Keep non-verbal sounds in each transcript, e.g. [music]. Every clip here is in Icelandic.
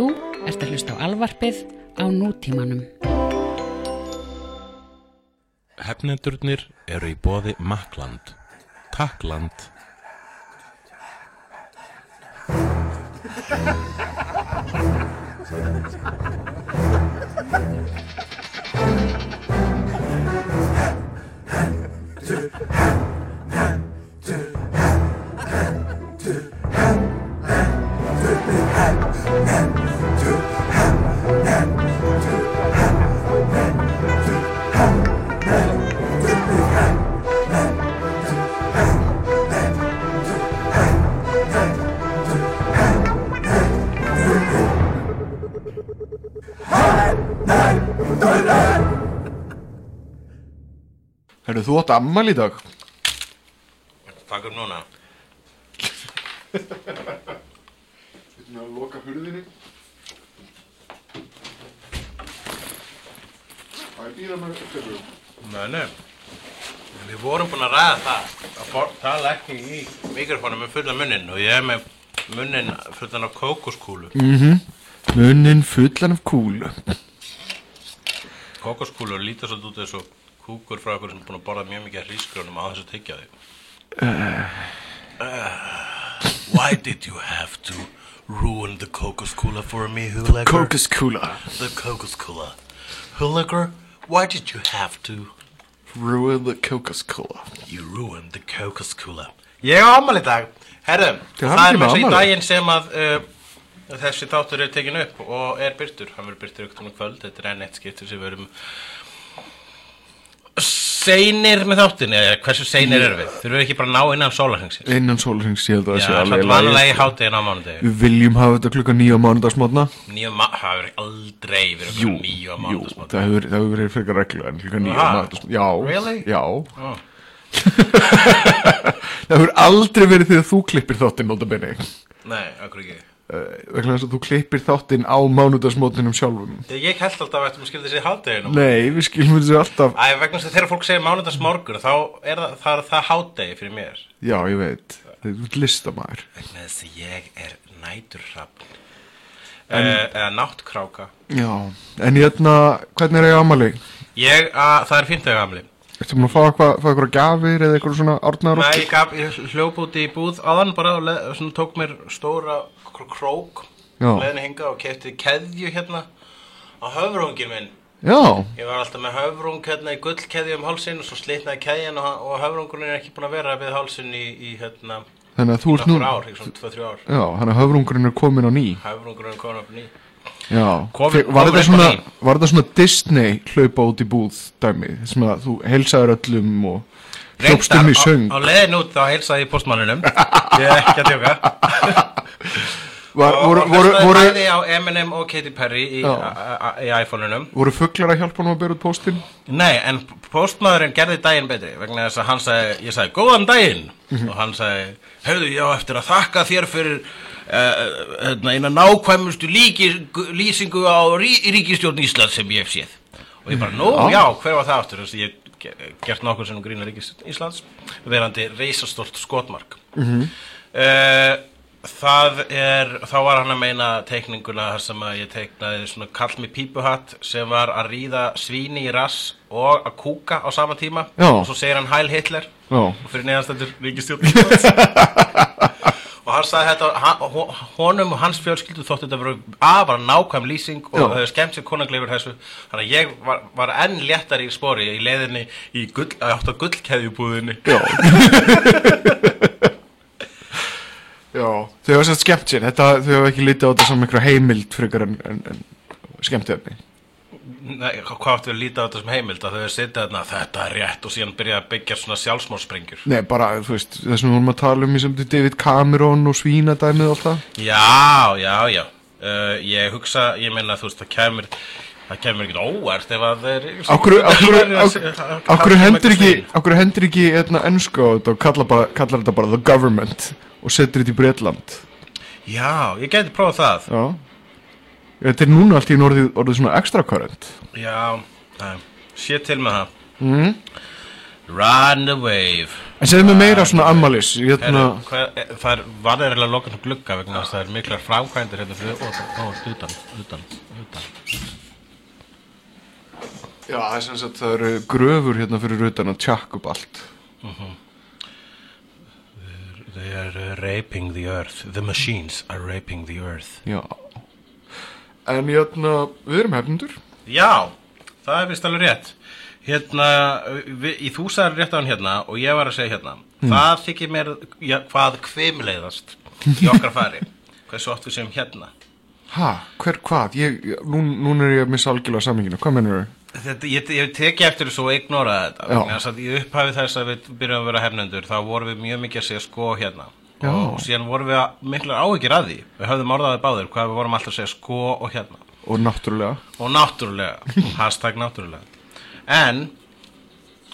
Þú ert að hlusta á alvarpið á nútímanum. Hefnendurnir eru í bóði Makland. Takkland. Herru, þú átt ammal í dag Takk um núna. Þetta er að loka hurðinni Það er býða með upptöku Nei, nei. Við vorum búin að ræða það. Að tala ekki í mikrofónum með fulla munnin og ég er með munnin fullan af kókoskúlu. Munnin fullan af kúlu Kókoskúlu lítur svolítið út eins og kúkur frá okkur sem er búin að borða mjög mikið hrísgrjónum á þess að tyggja þig. why did you have to ruin the Coca-Cola for me, Hulager? Kókaskúla The Coca-Cola. Hulager, why did you have to Ruin the Kókaskúla You ruined the Coca-Cola. Ég á ammali í dag. Herrum, Til það er með með í daginn sem að uh, þessi þáttur er tekin upp og er byrtur, hann verður byrtur ykkur tónu kvöld. Þetta er enn eitt skiptur sem við erum seinir með þáttin eða hversu seinir erum við? Þurfum við ekki bara að ná innan sólarhengsins Innan sólrings ég held að það sé alveg sko. háttegin á mánudegi Við viljum hafa þetta klukka nýja mánudagsmótna Nýjum, ma- það verður aldrei verið jú, mánudagsmóti það hefur, það hefur verið frekar reglu en klukka nýja Aha. mánudagsmótna Já, Really? já. Oh. [laughs] Það hefur aldrei verið því að þú klippir þáttinn notabenni Nei, okkur ekki vegna þess að þú klippir þáttinn á mánudagsmótninum sjálfum. Ég held alltaf að þetta skildi þessi háttegin Nei, við skilum þessu alltaf. Æ, vegna þess að þegar fólk segir mánudagsmorgun þá er það, það, það hátegi fyrir mér. Já, ég veit, þetta er listamæður vegna þess að ég er næturrapp uh, eða náttkráka. Já, en hérna, hvernig er ég amali? ég, að, það er fínt að Ertu búin að fá eitthvað, fá eitthvað gjafir eða eitthvað svona árnar Nei, ég, gaf, ég hljóp út í búð áðan bara og leð, svona, tók mér stóra kr- krók leðinu hinga og kefti keðju hérna á höfrungin minn. Já, ég var alltaf með höfrung hérna í gullkeðju um hálsin og svo slitnaði keðjan og, og höfrungurinn er ekki búin að vera við hálsin í, í hérna þú nú nokkur ár, í svona 2-3 ár. Já, þannig að höfrungurinn er komin á ný. Höfrungurinn er komin upp ný Fe- var, þetta svona, var þetta svona Disney hlaupa út í búð dæmi? Sem að þú heilsaður öllum og hljópst um í söng. á, á leiðin út þá heilsaði ég postmanninum ég er ekki að tjóka [laughs] var, og, voru, og voru, voru, bæði á Eminem og Katy Perry í, í iPhone-unum. Voru fugglar að hjálpa hann að bera út póstinn? nei, en postmaðurinn gerði daginn betri vegna þess að hann sagði, ég sagði góðan daginn. Mhm. og hann sagði, hefðu ég á eftir að þakka þér fyrir eina nákvæmustu líki, lýsingu á rí, ríkistjórn Íslands sem ég hef séð. Og ég bara, nú, Já. já, hver var það aftur? Þess að ég hef ge- gert nokkur sem grína ríkistjórn Íslands verandi reisastórt skotmark. Mm það er þá var hann að meina teikninguna þar sem að ég teiknaði svona kall með pípuhatt sem var að ríða svíni í rass og að kúka á sama tíma. Já. og svo segir hann Hæl Hitler Já, og fyrir neðanstændur ríkistjórn Íslands [laughs] og hann sagði þetta honum og hans fjölskyldu þótti þetta verið að bara nákvæm lýsing og það hefði skemmt sér konangleifur þessu. Þannig að ég var, var enn léttar í spori í leiðinni í gull, átt á gullkeðjubúðinni. Já. [laughs] Já, þau hafa sett skemmt sér. Þetta, þau hafa ekki litið á þetta sem einhverja heimild frekar en, en, en skemmt efni Nei, hvað áttu að líta á þetta sem heimild? Að þau hefur sittið þarna þetta er rétt og síðan byrja að byggja svona sjálfsmórsprengjur Nei, bara, þú veist, þess að við vorum að tala um í sem til David Cameron og svínadæmið og allt það. Já, já, já. Uh, Ég hugsa, ég meina þú veist það kemur það kemur ekkert óvart ef að þeir Akkur, [laughs] hendur ekki Akkur hendur ekki hérna ennsku á þetta og kallar, þetta bara the government og setur þetta í Bretland? Já, ég geti prófað það. Já Þetta er núna allt í orðið, orðið svona extra current. Já, sé til með það. Mm. Run the wave. En segðu mig meira svona ammalis Hérna Heru, hver, e, Það er varðið að loka nú glugga vegna þess að það er miklar framkvæmdir hérna fyrir og, og, utan, utan, utan. Já, það er sem sagt það eru gröfur hérna fyrir utan að tjakk upp allt. They are uh, raping the earth. The machines are raping the earth. Já En hérna, við erum hefnundur Já, það er vist alveg rétt. Hérna, við, í þú sagðir rétt á hann hérna og ég var að segja hérna Það þykir mér já, hvað kvimleiðast í okkar fari? Hversu oft við segjum hérna? Ha, hver hvað? Ég, nú, núna er ég að missa algjörlega saminginu Hvað mennur þau? Þetta, ég, ég teki eftir þessu og ignora þetta. Þess að í upphafi þess að við byrjum að vera hefnendur þá vorum við mjög mikið að segja sko hérna Já. og síðan vorum við að miklar áhyggjur að því. Við höfðum orðaðið báðir hvað við vorum alltaf að segja sko og hérna. Og náttúrulega. Og náttúrulega. [laughs] Hashtag náttúrulega. En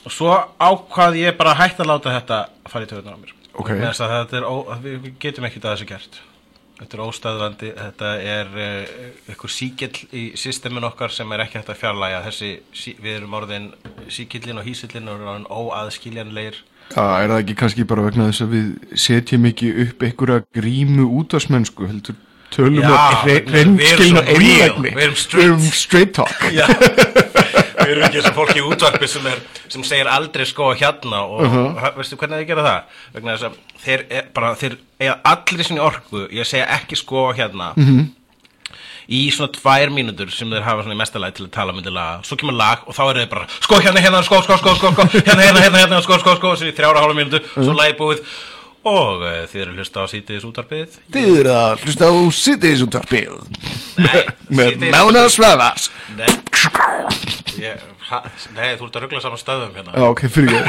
svo ákvað ég bara að hætta að láta þetta fara í töðunar á mér. Ok. Vegna þess að þetta er ó, að við, getum ekki það þessu gert. Þetta er óstæðvandi þetta er uh, ykkur síkill í systemin okkar sem er ekki hægt að fjarlæga þessi, við erum orðin síkillin og hísillin og orðin óaðskiljanleir Já, er það ekki kannski bara vegna þess að við setjum ekki upp einhverja grímu útvarsmennsku heldur tölum Já, að reynskilna einlægni við erum straight. straight talk Já, við erum ekki sem fólk í útvarpi sem, er, sem segir aldrei sko hérna og Uh-huh. veistu hvernig þið gera það? Vegna þess að þeir, er, bara, þeir eiga allir sinni orku, ég segja ekki sko hérna Mhm. Í svona tvær mínútur sem þeir hafa svona í mestalæg til að tala myndi laga, svo kemur lag og þá eru þeir bara sko hérna, hérna, sko, sko, sko, sko, sko hérna, hérna, hérna, hérna, sko, sko, sko, sem í þrjára hálfa mínútu svo Uh-huh. lagi búið. Og uh, þið eru hlusta á sítiðis útvarpið? Þið eru að hlusta á Cityðisúntarpil Nei, með Mána Svavas Nei, þú ert að ruggla saman stöðum hérna. Já, ok, fyrir ég.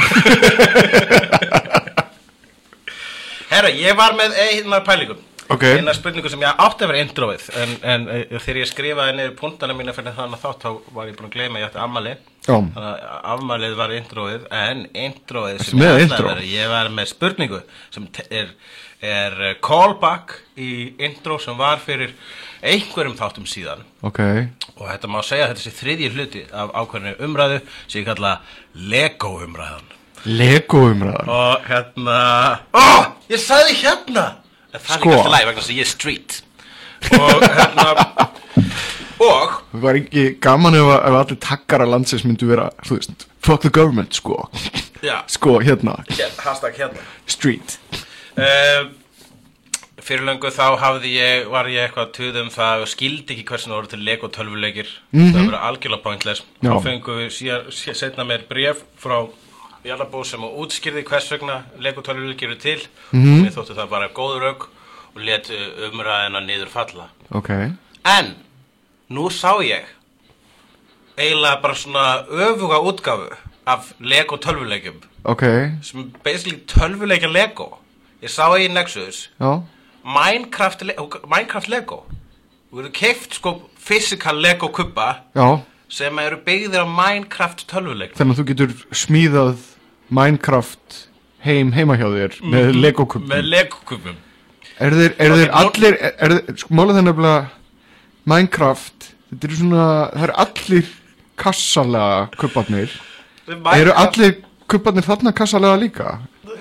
Herra, ég var með eina pælingum Ok. Eina spurningu sem ég átti að vera introið En, en uh, þegar ég skrifaði niður punktana mína fyrir þannig að þátt Þá var ég búin að gleyma ég átti ammali Já. Þannig að afmalið var introið En introið sem ég ætlaði að vera Ég var með spurningu Sem er, er uh, callback í intro Sem var fyrir einhverjum þáttum síðan. Ok, Og þetta má segja að þetta sé þriðji hluti Af ákveðinu umræðu Sem ég kalla Lego umræðan Lego umræðan og hérna ó, ég sagði hérna en það Sko. er ekki alltaf læg vegna þess að ég er street. Og hérna [laughs] og Það var ekki gaman ef, að- ef allir takkara landsins myndu vera, þú veist, fuck the government, sko. Já, Sko, hérna, hér, hashtag hérna. Street. Uh, fyrir löngu þá hafði ég var ég eitthvað tuðum það og skildi ekki hversin voru til Lego tölvuleikir. Það verið algjörlega pointless. Þá fengum við síðan setna mér bref frá Jarlabó sem að útskýrði hvers vegna Lego tölvuleikir eru til og mér þóttu það bara góður rauk og let umræðina niður falla. Ok, En nú sá ég eiginlega bara svona öfuga útgáfu af Lego tölvuleikjum. Ok, sem basically tölvuleikja Lego. Ég sá í Nexus. Já. Minecraft, Le Minecraft Lego. Þú eru keift sko physical Lego kubba Já, sem eru byggðir á Minecraft tölvuleik þannig að þú getur smíðað Minecraft heim heima hjá þér með Lego kubbum? Með Lego kubbum. Er þeir, er þeir allir, er, sko, málið það nefnilega Minecraft, þetta eru svona, það eru allir kassalega kubbarnir. Eru allir kubbarnir þarna kassalega líka?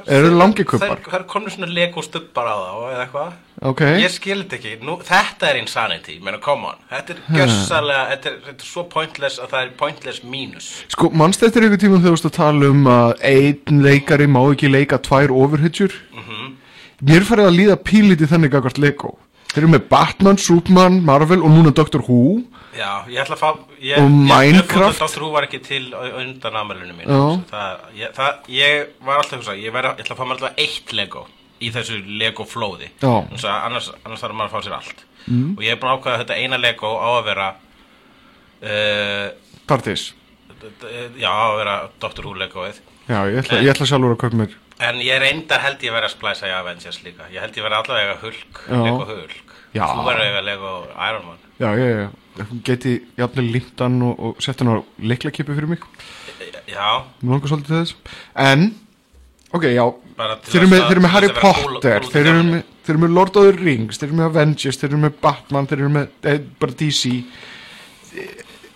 Eru langi kubbar? Það er komið svona Lego stubbar á það eða eitthvað. Ok, Ég skil þetta ekki, Nú, þetta er insanity, menna come on. Þetta er gjössalega, þetta er, þetta er svo pointless að það er pointless mínus. Sko, mannst eftir ykkur tímum þegar þú veist að tala um að einn leikari má ekki leika tvær overhitjur Mér farið að líða pílítið þannig gagvart Lego. Þeir eru með Batman, Superman, Marvel og núna Doctor Who Já, ég ætla að fá ég, Og Minecraft? Dr. Who var ekki til undan amalinu mín það, ég, það, ég var alltaf hugsa Ég, ég ætla að fá mér alltaf eitt Lego Í þessu Lego flóði annars, annars þarf maður að fá sér allt mm. Og ég er búin að ákvæða þetta eina Lego á að vera uh, Partis Já, á að vera Dr. Who Legoið Já, ég ætla, ég ætla sjálfur að kaupa mér En ég reyndar held ég verið að splæsa í Avengers líka Ég held ég verið allavega Hulk. Lego Hulk Já. Þú verður að eiga Lego Iron Man. Já, já, já, þú geti jafnvel límt hann og, og sett hann á leiklakipu fyrir mig. Já, Mér langar svolítið til þess. En, ok, já. Þeir eru með, þeir eru með Harry Potter Þeir eru með, þeir eru með Lord of the Rings Þeir eru með Avengers, þeir eru með Batman Þeir eru með, eh, bara DC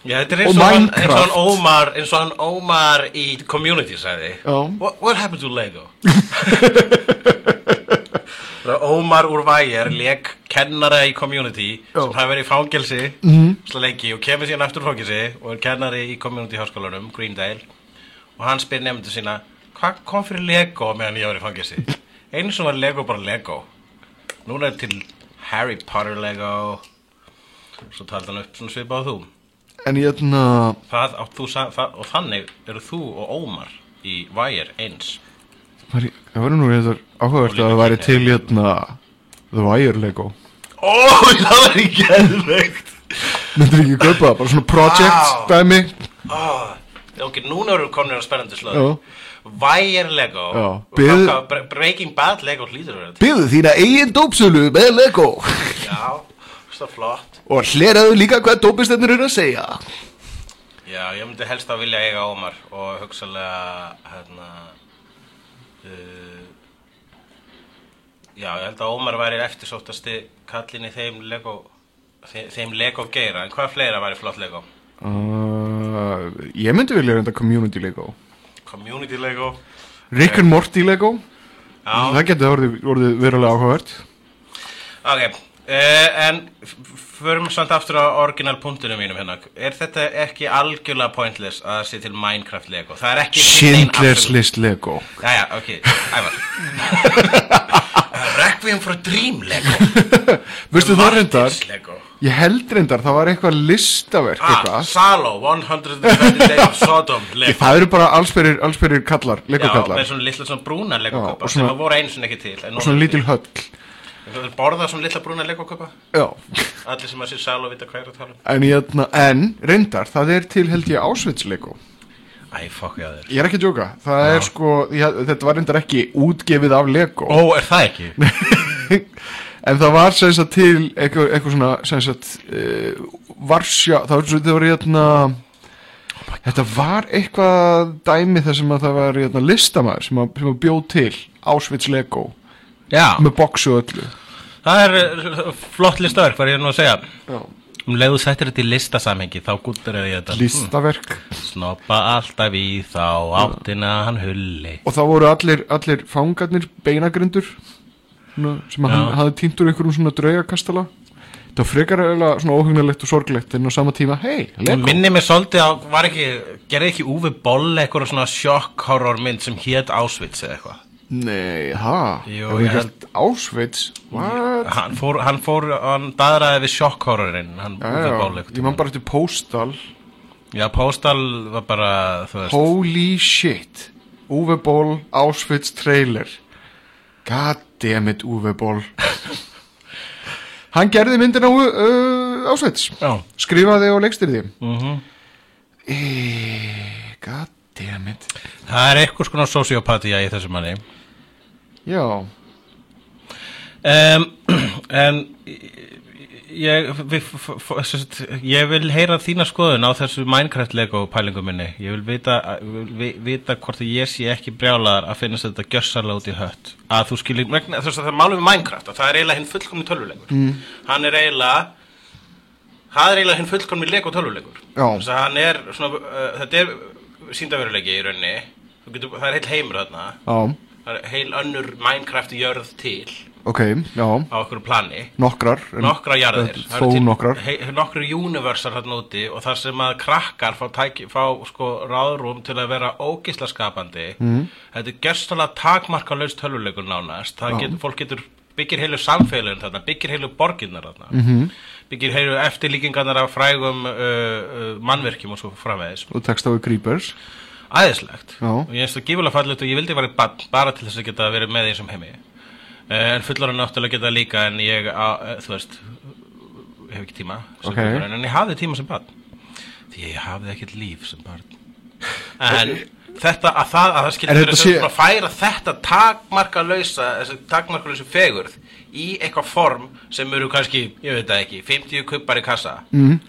Já, þetta er eins og, hann, eins og hann Ómar eins og hann Ómar í Community sagði. Já. what, what happened to Lego? [laughs] [laughs] Er Ómar úr Vægir leik kennara í Community Já. sem hafi verið í fangelsi mm. lengi og kemur síðan aftur fangelsi og er kennari í Community háskólanum Greendale og hann spyr nefndu sína hvað kom fyrir Lego meðan ég var í fangelsi? [laughs] Einu sem var Lego bara Lego. Núna er til Harry Potter Lego. Svo taldi hann upp svona svipað á þú. En ég hérna þú, sa- það, og þannig eru þú og Ómar í Wire eins Það var nú eitthvað áhugavert að það væri til hérna The Wire Lego. Ó, [laughs] það var ekki eðveikt Myndir ekki kaupa það, bara svona project Vá. dæmi. Ok, núna eru konur á spennandi Já. slöðu Wire Lego. Já, bið- hvað- Bre- Breaking Bad Lego hlýtur að vera til. Byggðu þína eigin dópsölu með Lego. Já, það flott. Og hleraðu líka hvað dópistennir eru að segja. Já, ég myndi helst að vilja eiga Ómar og hugsalega hérna uh, Já, ég held að Ómar væri eftirsóttasti kallin í þeim Lego þeim, Lego geira, en hvað fleira væri flott Lego? uh, Ég myndi vilja reynda Community Lego. Community Lego? Rick and Morty Lego. Já, Það getur orðið, orðið verulega áhugavert. Ok uh, En förum samt aftur á original punktinu mínum hérna. Er þetta ekki algjörlega pointless að það sé til Minecraft Lego? Það er ekki Schindlers List Lego. Jæja, ok, ævar. [laughs] Requiem for Dream Lego. [laughs] Veistu það reyndar? Lego. Ég held reyndar, það var eitthvað listaverk ah, eitthvað. Salo, 120 Days of Sodom [laughs] Lego. Það eru bara allsperir, allsperir kallar, Lego Já, kallar. með svona litla svona brúna Lego Já, og svona- sem að voru einu sinni ekki til en og svona lítil höll. Þú borða svona litla brúna Lego kupa Já, Allir sem að sé Salo vita hvað er að tala um. En, ég, en reyndar, það er til held ég Auschwitz Lego. Æ, fokk ég að þér Ég er ekki að djóka, það er sko, ég, þetta var reyndar ekki útgefið af Lego. Ó, er það ekki? [laughs] En það var sem sagt til eitthvað, eitthvað svona sem sagt uh, Varsja, það var, það var hérna Þetta var eitthvað dæmi þar sem að það var hérna, listamæður sem að, sem að bjóð til Auschwitz Lego Já, með boxu og öllu. Það er uh, flott listaverk, hvað er ég nú að segja. Já. Um leiðu settir þetta í listasamhengi þá gúttur er þetta. Listaverk. Snoppa alltaf í þá áttina hann hulli. Og það voru allir, allir fangarnir beinagrindur sem að hann hafði týnt úr einhverjum svona draugakastala Það var frekar eiginlega svona óhugnulegt og sorglegt en á sama tíma, hei, Lego. minni mig svolítið á, var ekki, gerði ekki Úfi Boll eitthvað svona sjokk horror mynd sem hét Auschwitz eða eitthvað Nei, ha, Jú, ég held Auschwitz, what? Hann fór, hann fór, hann daðraði við sjokk horrorinn, hann já, Boll ég man bara eftir Postal. Já, Postal var bara, þú veist Holy shit. Uwe Boll Auschwitz trailer. God damn it Uwe Boll. [laughs] Hann gerði myndina á uh, Auschwitz. Já. Skrifaði og leikstyrði mm e, God damn it. Það er eitthvað skona sociopatía í þessu manni Já. Um, [clears throat] En ég, við, ég vil heyra þína skoðun á þessu Minecraft Lego pælingu minni. Ég vil vita, vil vi- vita hvort ég sé ekki brjálaðar að finnast þetta gjössalega út í hött. Að þú skilir, þess að það er málum við Minecraft að það er eiginlega hinn fullkomni tölvuleikur mm. Hann er eiginlega Það er eiginlega hinn fullkomni Lego tölvuleikur Já. Þess að hann er svona, uh, þetta er síndaveruleiki í rauninni. Getur, Það er heil heimur þarna. Já, heil önnur Minecraft jörð til. Ok, já. Á okkur plani. Nokkrar nokkra jarðir. Þó nokkrar. nokkru universar hérna úti og þar sem að krakkar fá, tæki, fá sko ráðrúm til að vera ógisla skapandi. Mm. þetta er gerstalega takmarka laust tölvuleikur nánast. Það getur, fólk getur byggir heilu samfélagin þarna byggir heilu borginnar þarna. Mm. -hmm. byggir heilu eftirlíkingarnar af frægum uh, uh, mannverkjum og svo framvegis. Og tekst á við Creepers æðislegt Já. og ég finnst það gífulega fallet og ég vildi vera barn bara til þess að geta verið með því sem heimi uh, en fullorinn náttúrulega geta líka en ég, uh, þú veist hef ekki tíma sem Ok. fullorðinn, en ég hafði tíma sem barn því ég hafði ekkert líf sem barn en þetta að það, að það En skilur verið sé- að færa þetta takmarka lausa takmarka lausa fegurð í eitthvað form sem eru kannski, ég veit það ekki 50 kuppar í kassa mm.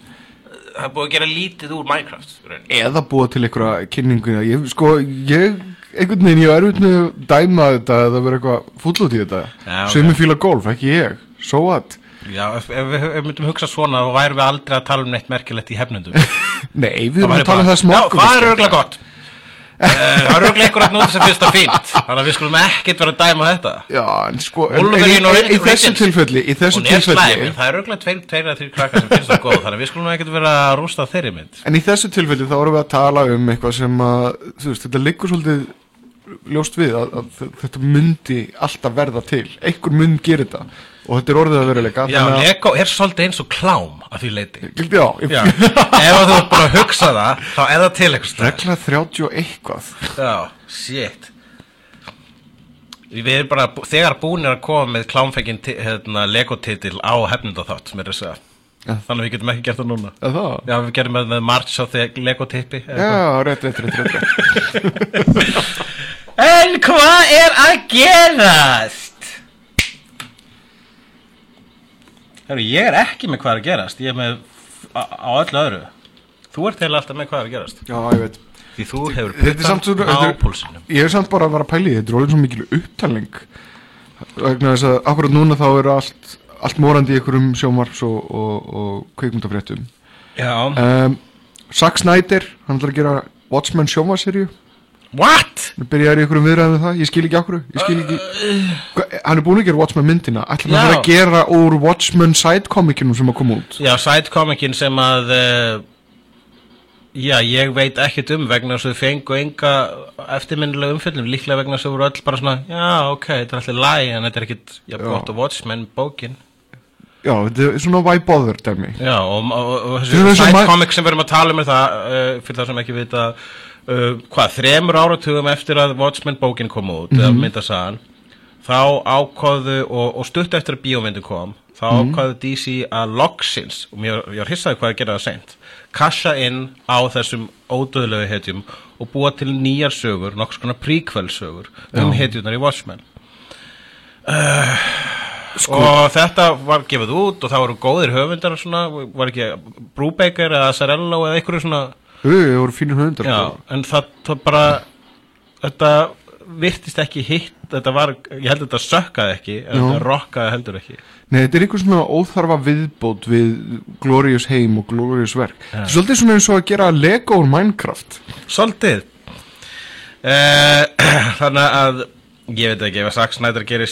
Það er búið að gera lítið úr Minecraft í rauninni. Eða búa til einhverja kynningu ég, Sko, ég einhvern veginn, ég er með að dæma þetta eða vera eitthvað fúll út í þetta Já, ok. Sumi fíla golf, ekki ég So what? Já, ef, ef ef við myndum hugsa svona þá værum við aldrei að tala um neitt merkilegt í hefnundum [laughs] Nei, við væri að tala um það smá Já, hvað er örgulega gott? Eh, Það er örgulega einhver að nota sem finnst það fínt Þannig að við skulum ekkert vera að dæma þetta. Já, en sko en, en, og í, þessu tilfelli Í þessu tilfelli en það er örgulega tveir, tveir að þrjir krakkar sem finnst það góð Þannig að við skulum ekkert vera að rústa þeirri mynd. En í þessu tilfelli þá erum við að tala um eitthvað sem að, þú veist, þetta liggur svolítið ljóst við að, að þetta myndi alltaf verða til. Einhver mynd gerir þetta og þetta er orðið að veruleika. Já, Lego er svolítið eins og klám að því leiti já, Já, ef að þú ert búin að hugsa það þá er það til eitthvað regla 30 og eitthvað. Já, shit Við erum bara, þegar búinir að koma með klámfengin hérna, Lego-titil á hefnundaþátt sem er þess að. Þannig að við getum ekki gert það núna Er það? Já, við gerum með, með March á þegar Lego-tippi Já, rétt, rétt, rétt, rétt, rétt. [laughs] En hvað er að gerast? Herru, ég er ekki með hvað er að gerast Ég er með á, öllu öðru Þú ert heila alltaf með hvað er að gerast Já, ég veit. Því þú hefur puttan á þetta púlsinum ég er samt bara að vera að því, þetta er orðið svo mikil upptalning. Vegna þess að akkurat núna þá eru allt, allt morandi í einhverjum sjómarps og, og, og kveikmyndafréttum. Já Um, Zack Snyder, hann ætlar að gera Watchmen sjómaserju. What? Hann byrjar í einhverjum viðræðum við það, ég skil ekki okkur Ég skil ekki Hva, Hann er búin að gera Watchmen myndina. Ætlar hann Já. að vera að gera úr Watchmen sidecomicinum sem að koma út? Já, sidecomikin sem að uh, Já, ég veit ekkert um vegna þess að þau fengu enga eftirminnilega umfjöldum, líklega vegna þess að þau voru öll bara svona, já, ok, þetta er alltaf læg en þetta er ekkert, já, gott að Watchmen bókin. Já, þetta er svona why bother dæmi Já, og, og, og, er þessi og ma- sidecomic sem við erum að tala um er það, uh, fyrir það sem ekki vita uh, hvað, þremur áratugum eftir að Watchmen bókin kom út, eða myndasagan þá ákvaðu og, og stutt eftir að bíómyndin kom þá ákvaðu DC að loksins og mér, ég var hissaði hvað að gera það seint kasha inn á þessum ódöðlegu hetjum og búa til nýjar sögur, nokks konar prequel sögur um hetjurnar í Watchmen. Og þetta var gefið út og það voru góðir höfundar og svona, var ekki Brubaker eða Sarello eða einhverju svona Þau það voru fínir höndar já, en það, það bara þetta virtist ekki hitt þetta var, ég held að þetta sökkaði ekki þetta rockaði heldur ekki. Nei, þetta er einhver svona óþarfa viðbót við Glorious heim og Glorious verk. Er svolítið svona eins og að gera Lego úr Minecraft. Svolítið. Uh, [clears throat] Þannig að ég veit ekki, ef að Snyder gerir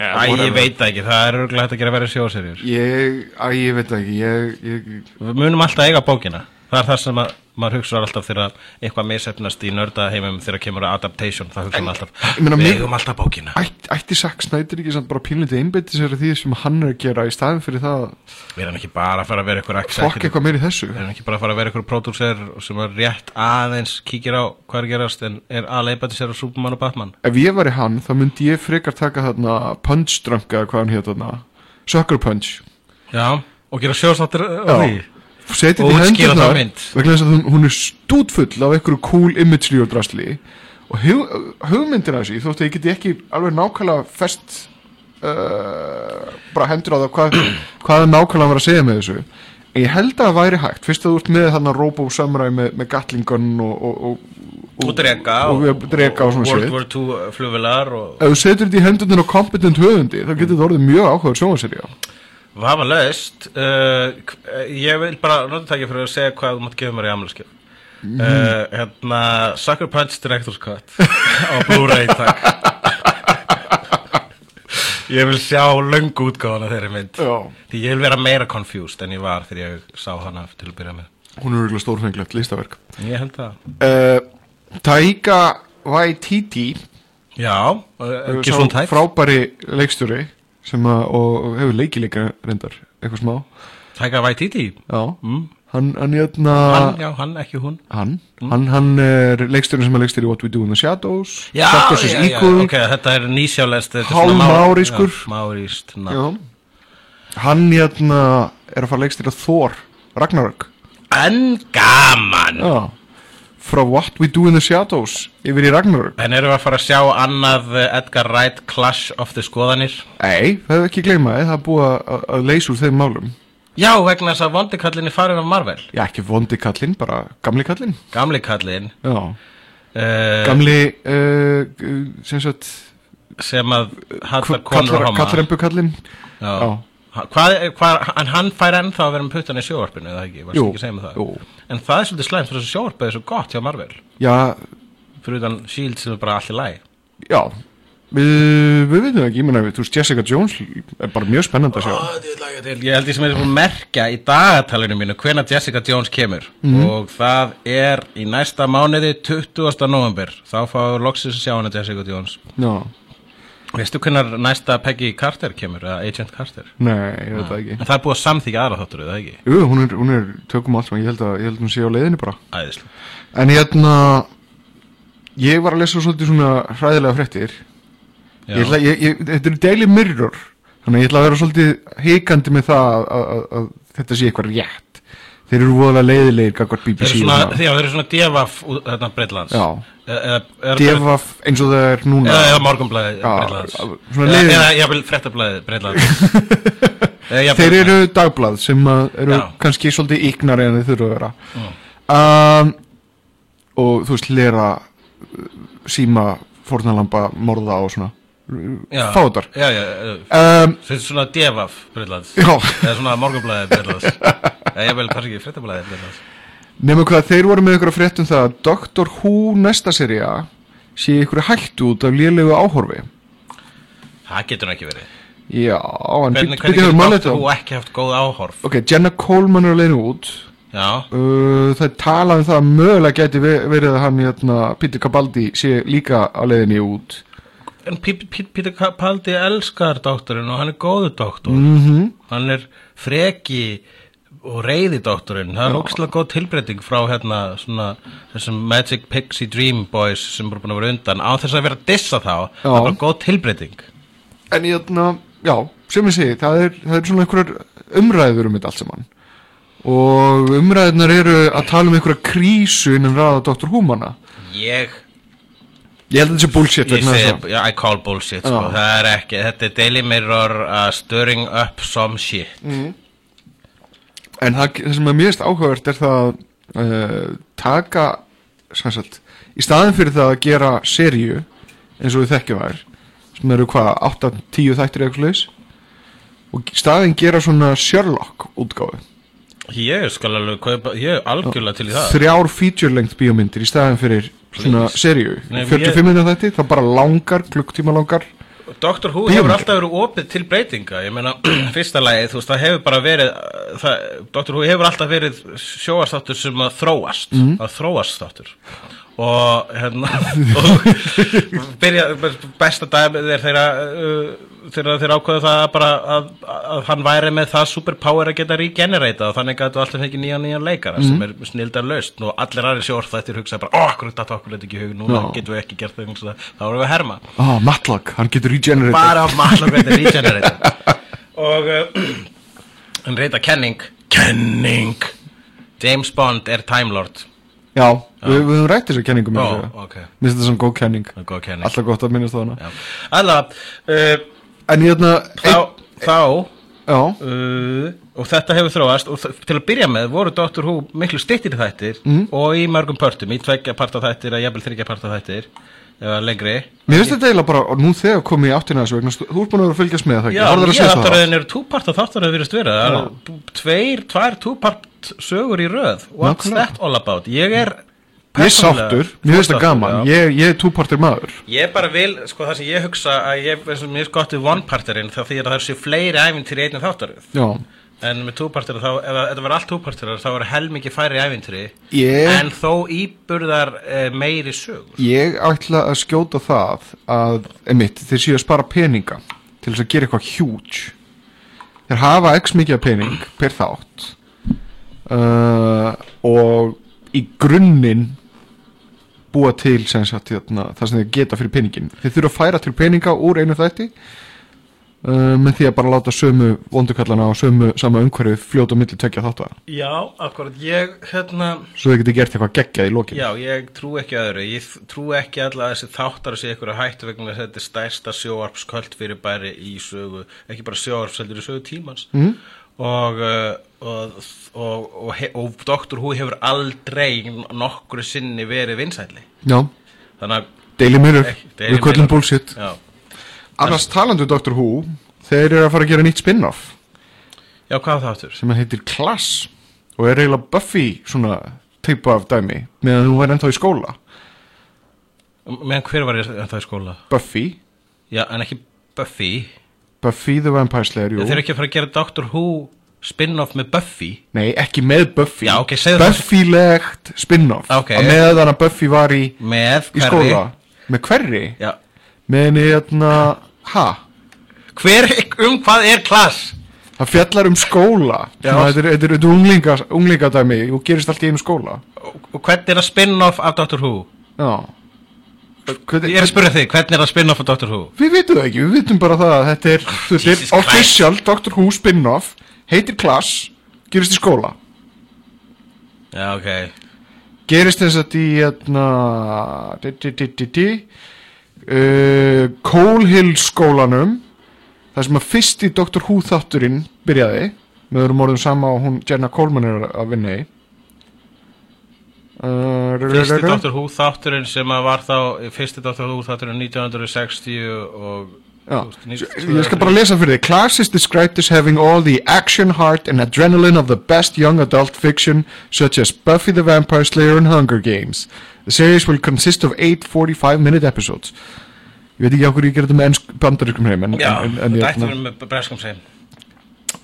sjóaserju Æ, ég veit ekki, það er örgulega hægt að gera verið sjóaserjur Ég, að ég veit ekki ég, ég, Við munum alltaf eiga bókina Það er það sem að, maður hugsa alltaf þegar eitthvað misefnast í nörda heimum þegar kemur að adaptation, það hugsa maður alltaf Við eigum alltaf bókina. Ætti, ætti Zack Snyder ekki samt bara pínlítið einbytti sér að því sem hann er að gera í staðin fyrir það að Við erum ekki bara að fara að vera eitthvað fokk eitthvað meir í þessu? Við erum ekki bara að fara að vera eitthvað pródúser sem er rétt aðeins kíkir á hvað er að gerast en er aðleipa til sér á Superman og Batman. Ef ég væri hann, þá myndi ég frekar taka þarna Punch Punch. Já, og gera sjósnáttur á því Setið í mynd. vegna þess að hún, hún er stútfull af einhverju cool imagery og drasli og hug, hugmyndin af þessu þótt að ég geti ekki alveg nákvæmlega fest uh, bara hendur á það hvað, [clears throat] hvað er nákvæmlega að vera að segja með þessu. En ég held að það væri hægt fyrst að þú ert með þarna Robo Samurai með, með Gatling gun og, og, og, Og drega og, og, drega World War II og ef þú setur þetta í hendurinn á kompetent höfundi þá getur þetta orðið mjög áhugaður sjónvaserja hafa laust uh, Ég vil bara nota takja fyrir að segja hvað þú mátt gefa mér í amlaskjöf Mhm. uh, Hérna Sucker Punch Director's Cut á Blu-ray takk. Ég vil sjá löngu útgáðan af þeirri mynd. Já. Því ég vil vera meira confused en ég var þegar ég sá hana til að byrja með. Hún er örgulega stórfenglegt listaverk. Ég held það. Uh, Taika Waititi Já, ekki tætt frábæri leikstjóri sem að, og, hefur leikileika reyndar, eitthvað smá. Taika Waititi? Já, mm. hann, hann jötna Hann, já, hann, ekki hún. Hann, hann, hann er leikstjórin sem er leikstjóri í What We Do in the Shadows Já, Shadows já, já, Equal. ok, þetta er nýsjálest Hálfmárískur. Máríst já. hann jötna er að fara leikstjóri Thor Ragnarök. En gaman! Já, frá What We Do in the Shadows yfir í Ragnarök. En erum við að fara að sjá annað eh, Edgar Wright Clash of the Skoðanir? Nei, það hefur ekki gleymaði, það er búið að, að leysa úr þeim málum. Já, vegna þess að vondikallin er farin af Marvel. Já, ekki vondi kallinn, bara gamli kallinn. Gamli kallin Já, uh, gamli uh, sem sagt sem að hattar konur og homa kallrembu kallinn Já. Já, Hvað, hvað, en hann fær ennþá að vera með puttan í sjóvarpinu eða ekki, varst Jú, ekki að segja með það? jú. en það er svolítið slæmt fyrir þessu sjóvarpið er svo gott hjá Marvel. Já, fyrir utan Shield sem er bara allir læg já. Við, við veitum ekki, ég meina, þú veist, Jessica Jones er bara mjög spennandi að sjá. Ég held ég sem er að merkja í dagatalinu mínu hvenær Jessica Jones kemur. Mhm. og það er í næsta mánuði 20. november þá fáum loksins að sjá hana Jessica Jones. Já, Veistu hvenær næsta Peggy Carter kemur, eða Agent Carter? Nei, ég veit það ekki. En það er búið að samþykja aðra þáttur, eða ekki? Jú, hún er, hún er tökum allt saman, ég held að, ég held að hún sé á leiðinni bara. Æðislega En hérna Ég var að lesa svolítið svona hræðilega fréttir. Já. ég ætla, ég, ég, Þetta eru Daily Mirror Þannig ég ætla að vera svolítið heikandi með það að, að, að, að þetta sé eitthvað rétt Þeir eru voðalega leiðilegir gagvart Þeir BBC og svona, já, þeir eru svona devaf þarna Breitlands Já. Eða- eða- eða- Devaf eins og það er núna. Eða, eða morgunblæði Já, Breitlands Eða, eða ég vil fréttablæði Breitlands [laughs] Eða Þeir eru dagblað sem eru Já. kannski svolítið yknari en þeir þurfa að vera. Um, Og þú veist, lera síma fórnalamba morða og svona. Fátar Þeir eru svona devaf Breitlands. Eða svona morgunblæði Breitlands [laughs] Eða ég vil kannski ekki Breitlands Nefnum hvað, þeir voru með ykkur að fréttum það að Doctor Who næsta seria sé ykkur hættu út af lélegu áhorfi. Það getur nú ekki verið. Já, en Hvernig, getur Doctor Who ekki haft góð áhorf? Ok, Jenna Coleman er leiðinu út. Já, uh, Það er talað um það að mögulega geti ve- verið að hann, hérna, Peter Cabaldi sé líka leiðinni út. En Peter Capaldi elskar doktorinn og hann er góður doktor. Mhm. -hmm. hann er freki og reyði doktorinn það er ógæslega góð tilbreyting frá hérna svona þessum Magic Pixie Dream Boys sem voru búin að vera undan á þess að vera dissa þá það Já. er bara góð tilbreyting En hérna, já, sem ég segi það er, það er svona einhverjar umræður um þetta allt saman og umræðunar eru að tala um einhverja krísu innan ræða Dr. Húmana ég Ég held að þetta sé bullshit Ég vegna þess að I call bullshit sko. Það er ekki, þetta er Daily Mirror uh, stirring up some shit En það, það sem er mjögst áhugavert er það að uh, taka sem sagt, í staðin fyrir það að gera seríu eins og við þekkjum þær sem eru hvað, 8-10 þættir eitthvað leis og staðin gera svona Sherlock útgáfu ég skal alveg kaupa, ég er algjörlega til í það. Þrjár feature length bíómyndir í staðin fyrir svona Please. seríu. Nei, 45 minnir þætti, það bara langar, klukktíma langar Doctor Who hefur alltaf verið opið til breytinga. Ég meina, [clears throat] fyrsta lagi, þú veist, það hefur bara verið uh, það, Doctor Who hefur alltaf verið sjóastáttur sem að þróast Mhm. að þróast þáttur. Og hérna [laughs] og byrja, besta dæmið er þeirra uh, þeirra þeir ákveðu það bara að, að hann væri með það superpower að geta regenerata og þannig gætu alltaf fengið nýja nýja leikara sem er snildar laust. Og allir aðri sjór þættir hugsa bara, ó, akkur þetta okkur þetta ekki hug núna Já. getum við ekki gert það, þá erum við að herma. Ah, Matlock, hann getur regenerate bara [laughs] á matla hvernig regenerate og [clears throat] hann reyta kenning. Kenning. James Bond er Time Lord. Já, við, við höfum rætt þessa kenningu Ó, mér ok. Minnst þetta sem góð kenning. Það er góð kenning. Alltaf gott að minnast það hana. Já. Alla, uh, En hérna þá, þá Já, uh, og þetta hefur þróast og til að byrja með voru Doctor Who miklu stittir þættir Mhm. og í mörgum pörtum, í tveggja parta þættir eða jafnvel þryggja parta þættir eða lengri mér finnst þetta eiginlega bara og Nú þegar komið í áttina þessu vegna Þú ert búin að vera að fylgjast með það ekki Já, að þátt? þáttaröðin eru túparta þáttaröð virðist vera Það eru tveir, tvær túpart sögur í röð What's Nákvæmlega. that all about? Ég er Ég er sáttur, mér finnst það gaman. já. Ég, ég er túpartir maður. Ég bara vil, sko það sem ég hugsa að ég, eins og mér er gott við one-parterinn þá því að það sé fleiri ævintýri í einnig þáttaröð. Já, En með túpartir þá, ef það- þetta verður allt túpartir þá er helmingi færri ævintýri Ég- En þó íburðar eh, meiri sögur. Ég ætla að skjóta það að, emitt, þeir séu að spara peninga til þess að gera eitthvað huge. Þeir hafa x mikið af pening per þátt uh, og í grunninn búa til sem sagt, hérna, það sem þeir geta fyrir peningin þeir þurfa að færa til peninga úr einu þætti uh, með því að bara láta sömu vondukallana og sömu sama umhverfi fljóta milli tökja þátt að Já, akkurat, ég, hérna svo þeir geti gert eitthvað geggjað í lokin. Já, ég trú ekki öðru. Ég trú ekki alltaf að þessi þáttar að sé eitthvað hættu vegna þetta er stærsta sjóarpsköld fyrir bæri í sögu ekki bara sjóarps heldur í sögu tímans. Mm. og, uh, og, og, og, og Dr. Who hefur aldrei nokkru sinni verið vinsætli Já, þannig að Daily Mirror, við Mirror. bullshit já, Annars talandu Dr. Who Þeir eru að fara að gera nýtt spin-off Já, hvað það áttur? sem heitir Klass og er eiginlega Buffy svona teipa af dæmi meðan þú væri ennþá í skóla Meðan hver var það í skóla? Buffy, Já, en ekki Buffy Buffy the Vampire Slayer, jú Þeir eru ekki að fara að gera Doctor Who spin-off með Buffy Nei, ekki með Buffy Já, ok, segðu það. Buffy-legt spin-off Ok. Á meðan að Buffy var í, Með í hverri? skóla Með hverri? Já Með henni, hérna, ha? Hver, um hvað er klass? Það fjallar um skóla Já. Svona, Þetta er, þetta er, þetta er unglinga, unglingadæmi og gerist allt í einu skóla Og, og hvernig er það spin-off af Doctor Who? Já Hvernig, Ég er að spyrja þig, hvernig er það spin-off af Doctor Who? Við vitum það ekki, við vitum bara það að Þetta er, þetta Jesus er Christ. official Doctor Who spin-off Heitir Klass, gerist í skóla. Já, ok. Gerist þess að í hérna uh, Colehill skólanum Það sem að fyrst í Doctor Who þátturinn byrjaði með öðrum orðum sama og hún Jenna Coleman er að vinna í. Uh, Fyrsti Doctor Who þátturinn sem að var þá Fyrsti Doctor Who þátturinn 1960 og ég skal bara lesa fyrir þig. Class is described as having all the action, heart and adrenaline of the best young adult fiction such as Buffy the Vampire Slayer and Hunger Games. The series will consist of 8 45 minute episodes. Ég veit ekki á hverju ég gerði með ennsk bandarískum heim en, Já, en, en, þetta ætti en, verið með breskum segin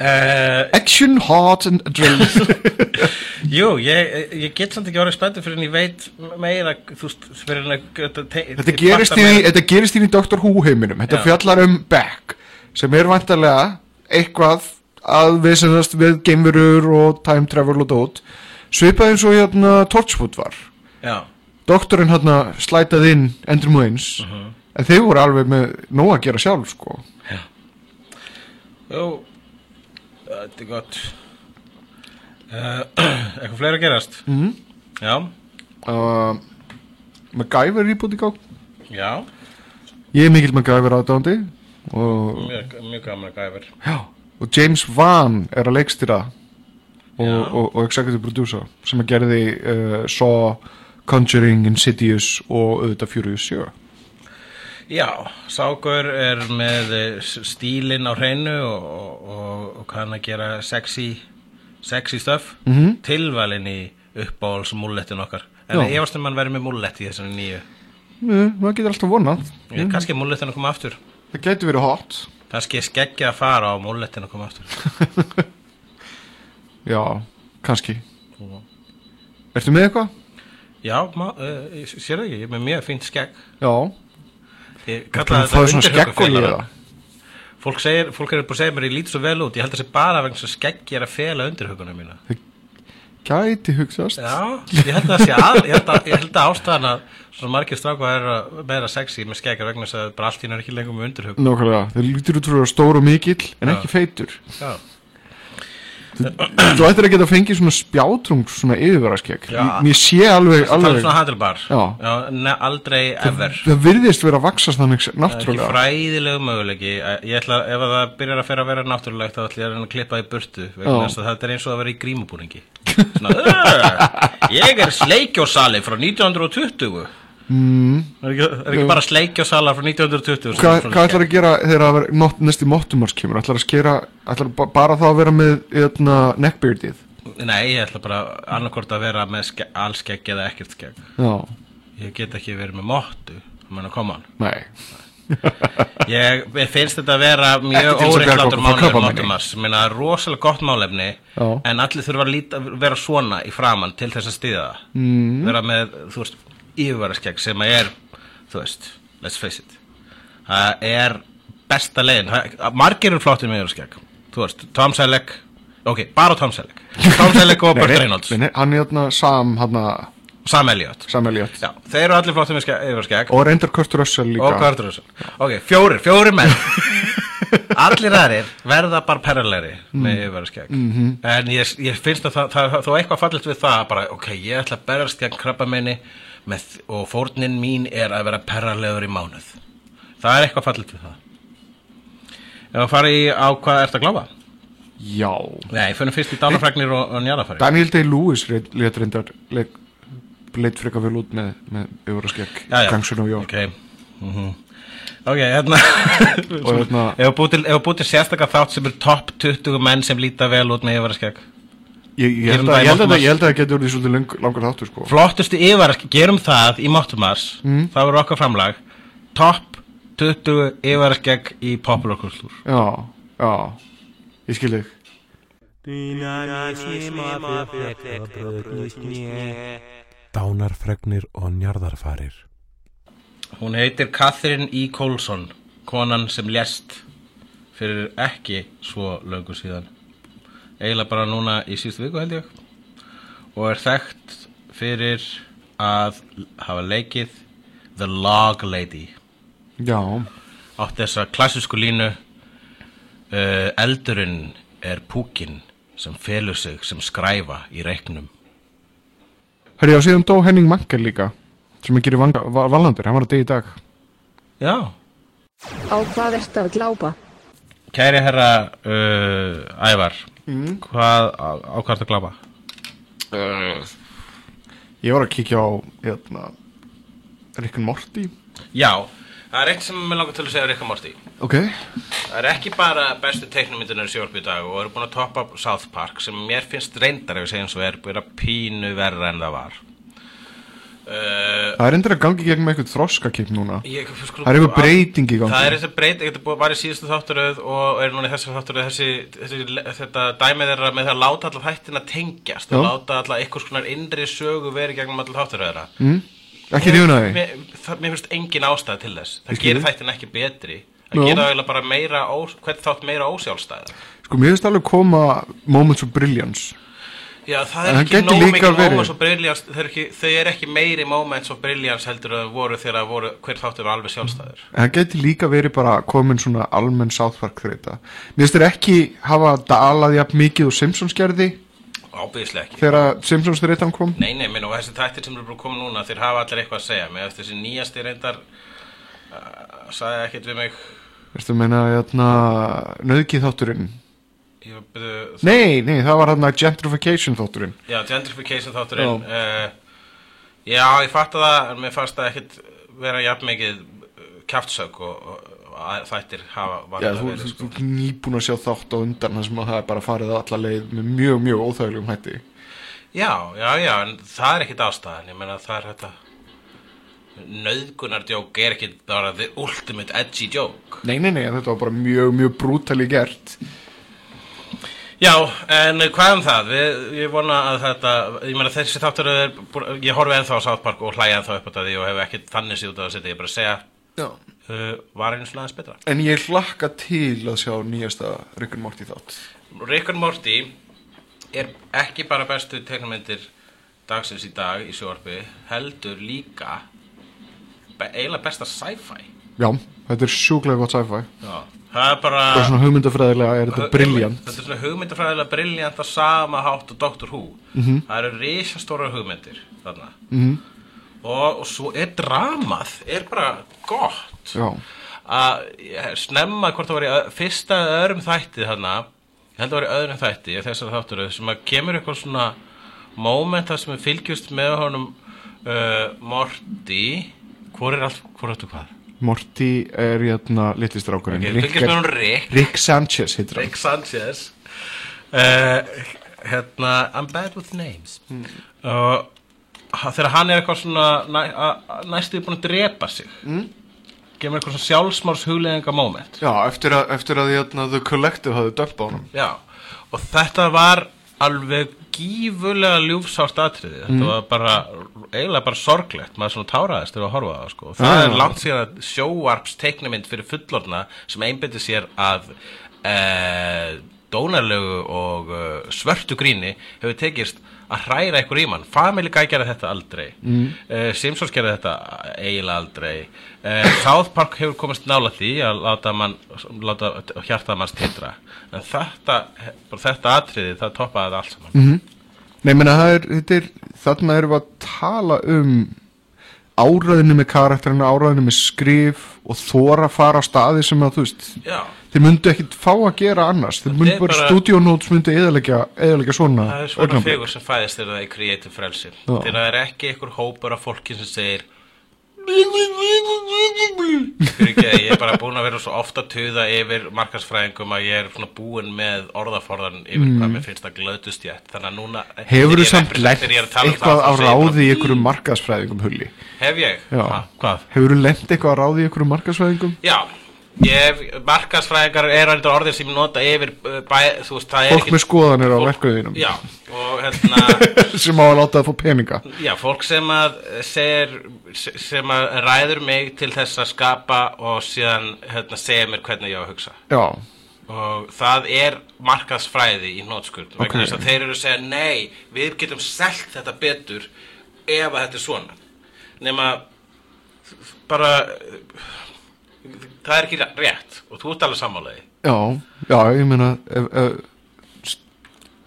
uh, Action, heart and adrenaline. [laughs] Jú, ég, ég get samt ekki orðið spenntur fyrir en ég veit meira þú veist, fyrir en að þetta, Þetta gerist, í, þetta gerist í Dr. Who heiminum. Þetta Já. fjallar um Beck sem er vantarlega eitthvað að við sennast við geimverur og time travel og dót. Svipað eins og hérna Torchwood var. Já, doktorinn hérna slætað inn Andrew Moines en þeir voru alveg með nóg að gera sjálf sko. Jú Þetta er gott. Uh, [clears throat] Eitthvað fleira að gerast? Mhm. Já, uh, MacGyver reboot í gang. Já. Ég er mikill MacGyver aðdándi Mjög, mjög gaman gæfur já, og James Wan er að leikstýra og, og, og executive producer sem að gerði uh, Saw, Conjuring, Insidious og auðvitað Furious 7 Já, Sákur er með eh, stílinn á hreinu og, og, og, kann að gera sexy sexy stuff mm. -hmm. tilvalin í uppáhalds múllettin okkar en Já. ég varst um hann verið með múllett í þessari nýju Nei, maður getur alltaf vonað mm. kannski er múllettin að koma aftur það getur verið hot kannski er skeggja að fara á múllettin að koma aftur [laughs] já, kannski ertu með eitthvað? Já, uh, ég sér ekki, ég er með mjög fínt skegg já, Ég Ertu kalla að fá svona skegg og undirhöggufélaga. líða Fólk, segir, fólk er búin að segja mér ég lít svo vel út. Ég held að það sé bara vegna að skegg er að fela undirhögguna mína. Gæti hugsast. Já, ég held að það sé að Ég held að, ég held að ástæðan að Svona margir stráka er að meira sexy með skegg er vegna þess að bara allt í hennar ekki lengur með undirhögg. Nákvæmlega, þeir lítur út fyrir að vera stór og mikill en Já. ekki feitur. Já, Þú ættir að geta fengið svona spjátrung svona yfirvaraskegg. Já. Mér sé alveg, það er svona ne, aldrei ever. Það virðist vera að vaksast þannig Það er ekki náttúrulega. fræðilegu möguleiki. Ég ætla, ef að það byrjar að fyrir að vera náttúrulegt þá ætla ég að reyna að klippa í burtu vegna Já. þess að þetta er eins og að vera í grímubúningi. Svona, "Ugh, Ég er sleikjósali frá 1920 mm. Er ekki, er ekki bara sleikjósalar frá 1920 Hvað hvað ætlar að gera þegar not, næsti mottumars kemur? Ætlar að skera, ætlar ba bara þá að vera með eitna, neckbeardið? Nei, ég ætla bara annarkort að vera með ske, allskegg eða ekkert skegg Já, Ég get ekki verið með mottu menn að koma hann nei [laughs] Ég ég finnst þetta að vera mjög. Mottumars Minna, það er rosalega gott málefni Já. en allir þurfa að líta, vera svona í framann til þess að stiða það mm. vera með, þú veist, yfirvaraskegg sem að er, þú veist let's face it. Það er besta Það- margir eru flottir með yfirvaraskegg. Þú veist, Tom Selleck ok, bara Tom Selleck. Tom Selleck og [laughs] Burt Reynolds. Nei, Hann er hérna Sam, hann Sam Elliot Sam Elliot Já, þeir eru allir flottir með ske- yfirvaraskegg. Og reyndar Kurt Russell líka. Og Kurt Russell. Ok, fjórir, fjórir menn. [laughs] Allir aðrir verða bara perralegri með yfirvaraskegg. -hmm. en ég, ég finnst að það, það, þó eitthvað fallit við það bara, ok, ég ætla að berjast gegn krabba minni með, og fórnin mín er að vera perralegur í mánuð. Það er eitthvað fallit við það. Ef að fara í á hvað ert að gláfa Já. Nei, fyrir fyrst í dánafræknir og, og njárafæri Daniel Day-Lewis let reyndar leik, leit frekar vel út með, með já. Gangsun og Jó ok. Mm Ok, hérna Og hérna búið til, sérstakar þátt sem er topp 20 menn sem líta vel út með yfirvaraskegg Ég, ég, held að, ég, held að, ég held að það getur verið svolítið lang, langur þáttur sko. Flottustu yfirvaraskegg, gerum það í Mottumars Mm. Það verður okkar framlag. Topp 20 yfirvaraskegg í popular kultúr Já, já, ég skil þig. Dánarfregnir og njarðarfarir. Hún heitir Catherine E. Coulson Konan sem lést Fyrir ekki svo löngu síðan Eiginlega bara núna í síðustu viku held ég Og er þekkt fyrir að hafa leikið The Log Lady. Já, átt þessa klassísku línu uh, eldurinn er púkin sem felur sig sem skræfa í reiknum. Herri, já, síðan dó Henning Mankel líka sem að gera valandur, hann var að degi í dag. Já, Á hvað ertu að glápa? kæri herra uh, Ævar hvað á, á hvað ertu að glaba? Ég var að kíkja á hérna, Rick and Morty. Já, það er eitt sem mér langar til að segja Rikka Morty. Ok. Það er ekki bara bestu teiknumyndunar í sjálf í dag og eru búin að toppa South Park sem mér finnst reyndar ef ég segja eins og er búin að pínu verra en það var uh, Það er endur að gangi gegn með eitthvað þroskakip núna. Ég, sko, Það er eitthvað breyting í gangi. Það er þessi breyting, þetta var í síðustu þátturöð og er núna í þessari þátturöð þessi, þessi, þetta dæmið þeirra með það að láta allar þættina tengjast og Já. láta allar einhvers konar innri sögu verið gegnum allar þátturöðra mm? Ekki rífuna því mér, mér finnst engin ástæð til þess. Það skil gerir þig. þættin ekki betri. Það gerir það bara meira hvern þátt meira ósjálfstæða Sko, mér finnst alveg koma Moments of Brilliance Já, það er ekki nóg mikið moments of brilliance þau eru er ekki meiri moments of brilliance heldur að voru þegar að voru, hver þáttur alveg sjálfstæður. Það geti líka verið bara komin svona almenn South Park þreita Mér finnst þér ekki hafa dalað jafn mikið og Simpsons gerði ábyggislega ekki. þegar Simpsons þreitan kom. Nei, nei, minn og þessi þættir sem eru búin að koma núna þeir hafa allir eitthvað að segja. Með þessi nýjasti reyndar uh, sagði ekkert við mig. Veistu að meina hérna nöðgið þátturinn ég var byrju, Nei, nei, það var hérna gentrification þátturinn. Já, gentrification þátturinn. Uh, já, ég fatt að það en mér fannst það ekkert vera jafn mikið kjaftsök og, og, og þættir hafa Já, þú, þú, sko. nýbúin að sjá þátt á undan sem að það er bara farið alla leið með mjög, mjög óþægilegum hætti. Já, já, já, en það er ekkit ástæðan. Ég meina það er þetta nöðgunardjók er ekki bara the ultimate edgy joke. Nei, nei, nei, þetta var bara mjög, mjög brútali gert Já, en hvað um það? Við, ég vona að þetta, ég meina þessi þáttur er, ég horfi ennþá á South Park og hlæja ennþá upp á því og hef ekki þannig síð út af að setja, ég er bara að segja, uh, var einu svona aðeins betra. En ég hlakka til að sjá nýjasta Rick and Morty þátt Rick and Morty er ekki bara bestu teiknumyndir dagsins í dag í sjóarpi, heldur líka be, eiginlega besta sci-fi. Já, þetta er sjúklega gott sci-fi Já, það er bara... og svona hugmyndafræðilega er þetta briljant Þetta er svona hugmyndafræðilega briljant á sama hátt og Doctor Who. Mhm. Það eru risastóra hugmyndir þarna. -hmm. og, og svo er dramað, er bara gott. Að snemma hvort það var í fyrsta öðrum þætti þarna, ég held að það var í öðrum þætti, þessar þáttur, sem að kemur eitthvað svona moment þar sem við fylgjumst með honum uh, Morty, hvor er allt, hvor er þetta hvað? Morty er hérna litlistrákurinn Okay, Rick, er, Rick. Rick. Sanchez heitir hann. Rick Sanchez. Uh, hérna I'm bad with names. Og ha- þegar hann er eitthvað svona næ, næstu búin að drepa sig mm. gemur eitthvað svona sjálfsmárs hugleðinga moment. Já, eftir að, eftir að hérna, The Collective hafði döpp á honum. Já, og þetta var alveg gífulega ljúfsárt atriði. Þetta var bara, eiginlega bara sorglegt. Maður svona táraðist þegar að horfa það sko. það Já, er langt síðan að sjóvarps teiknumynd fyrir fullorna sem einbytti sér að uh, dónarlegu og uh, svörtu gríni hefur tekist að hræra eitthvað í mann. Family Guy gerði þetta aldrei. Mm. Simpsons gerði þetta eiginlega aldrei. Uh, South Park hefur komist nála því að láta, mann, láta hjartað manns titra en þetta, þetta atriði það toppaði það allt saman. Mhm. Nei, menna, það er, er þarna erum við að tala um áræðinu með karakterina, áræðinu með skrif og þóra fara á staði sem að þú veist Já, þeir myndu ekkit fá að gera annars þeir myndu bara, bara- stúdíónóts myndu eðalega, svona það er svona augnablik. fegur sem fæðist þegar það er creative frelsi þegar það er ekki einhver hópur af fólki sem segir [laughs] ekki að ég er bara búin að vera svo ofta tuða yfir markarsfræðingum að ég er svona búin með orðaforðan yfir hvað mér finnst það glöðust ég þannig að núna Hefur þú samt að tala um eitthvað það, á ráði í einhverjum markaðsfræðingum hulli? Hef ég? Ha? Hefur þú lent eitthvað á ráði í einhverjum markaðsfræðingum? Já, ég, markarsfræðingar er orðið sem nota yfir uh, bæ, þú veist, er Fólk með skoðanir á og hérna [laughs] sem á að láta það fá peninga. Já, fólk sem að segir, sem að ræður mig til þess að skapa og síðan hérna, segja mér hvernig ég á að hugsa. Já, og það er markaðsfræði í nótskurð vegna Ok. þess að þeir eru að segja nei, við getum selt þetta betur ef að þetta er svona. Nema bara það er ekki rétt og þú ert alveg sammálaði. Já, já, ég meina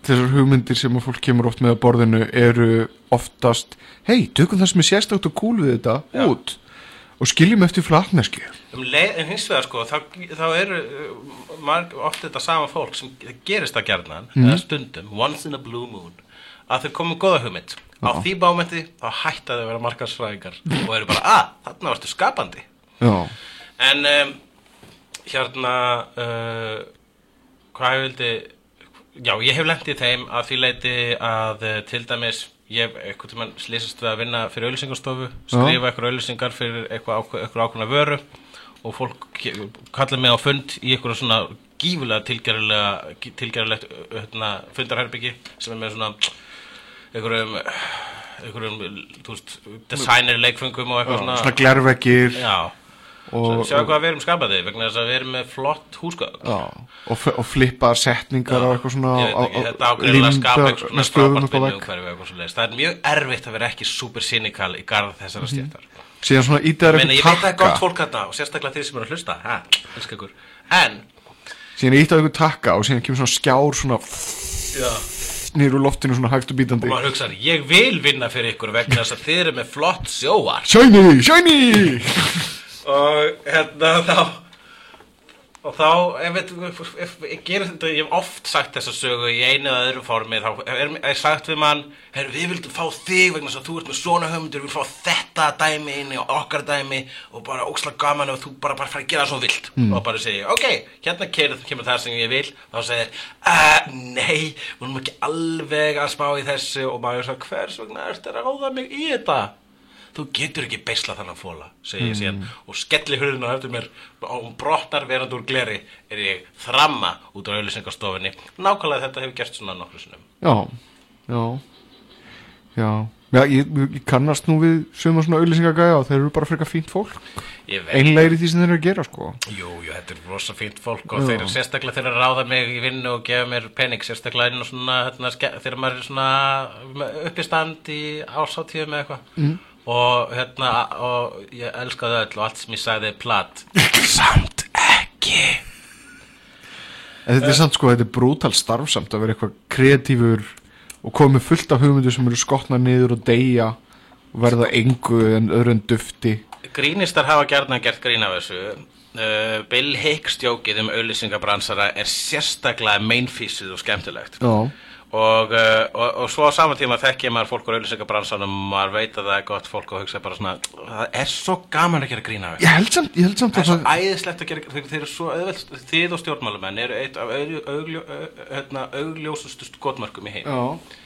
þessar hugmyndir sem að fólk kemur oft með að borðinu eru oftast hei, tökum það sem er sérstakt og cool við þetta Já. út og skiljum eftir flatneski um en hins vegar sko þá, þá eru uh, marg, oft þetta sama fólk sem gerist það gerðnan Mhm. eða stundum, once in a blue moon að þau komum góða hugmynd. Á því bámenti þá hætta þau að vera markarsfræðingar og eru bara, að, þarna varstu skapandi. Já, en um, hérna uh, hvað ég vildi já, ég hef lent í þeim að því leiti að uh, til dæmis ég hef eitthvað tímann slýsast við að vinna fyrir auðlýsingarstofu, skrifa eitthvað auðlýsingar fyrir eitthvað, ákveð, eitthvað ákveðna vöru og fólk kallar mig á fund í eitthvað svona gífulega tilgerðilegt hérna, fundarherbyggi sem er með svona einhverjum einhverjum, þú veist, designer leikfengum og eitthvað svona. svona glerveggir. Já, og, sjá hvað við erum skapandi vegna þess að við erum með flott húsgögn. Já, og, og flippa setningar á eitthvað svona ég þetta ágreiflega skapa eitthvað svona og eitthvað það er mjög erfitt að vera ekki super cynical í garð þessara Mhm. stjættar síðan svona ítaður Meni, ég eitthvað veit að það er gott takka. fólk þetta og sérstaklega þeir sem eru að hlusta ha, en síðan ítaður eitthvað takka og síðan kemur svona skjár svona já. nýr úr loftinu svona hægt og og bítandi maður hugsaður, ég vil vinna fyrir ykkur vegna þess að þið eru með flott sjóar. Shiny, shiny [laughs] og hérna þá og þá, ef, ég gerir þetta, ég hef oft sagt þessa sögu í einu eða öðru formi, þá er, er sagt við mann, herru, við vildum fá þig vegna þess að þú ert með svona höfundur, við viljum fá þetta dæmi inn í okkar dæmi og bara ókslega gaman ef þú bara, bara fara að gera það svo vilt. Og bara segja, ok, hérna kemur, kemur það sem ég vil, þá segir, uh, nei, við erum ekki alveg að spá í þessu. Og maður er svo, hvers vegna ertu að ráða mig í þetta? Þú getur ekki beisla þannig að fóla segi ég síðan og skelli hurðina eftir mér og hún brotnar verandi úr gleri er ég þramma út á auðlýsingarstofinni nákvæmlega þetta hefur gert svona nokkru sinnum. Já, já Já, já ég, ég kannast nú við sögum svona auðlýsingagæja og þeir eru bara frekar fínt fólk. Einlegir í því sem þeir eru að gera sko. Jú, jú, þetta er rosa fínt fólk og þeir eru sérstaklega þeir eru að ráða mig í vinnu og gefa mér pening sérstaklega inn og svona hérna, þegar maður er svona uppistand í ásáttíðum eða eitthvað. Mm. Og hérna og ég elskaði öll og allt sem ég sagði er platt [laughs] samt ekki. En þetta er samt sko, þetta er brútal starfsamt að vera eitthvað kreatífur og komið fullt af hugmyndu sem eru skotna niður og deyja og verða engu en öðru en dufti. Grínistar hafa gjarnan gert grín af þessu. Uh, Bill Hicks djókið um auðlýsingabransara er sérstaklega meinfísið og skemmtilegt. Já, og, uh, og, og svo á saman tíma þekki maður fólk úr auðlýsingabransanum og maður veit að það er gott fólk og hugsa bara svona það er svo gaman að gera grín af þessu ég held samt, ég held samt Það er svo æðislegt að gera, þeir, eru svo auðvelt, þið og stjórnmálumenn eru eitt af hérna, augljósustu skotmörkum í heim. Já,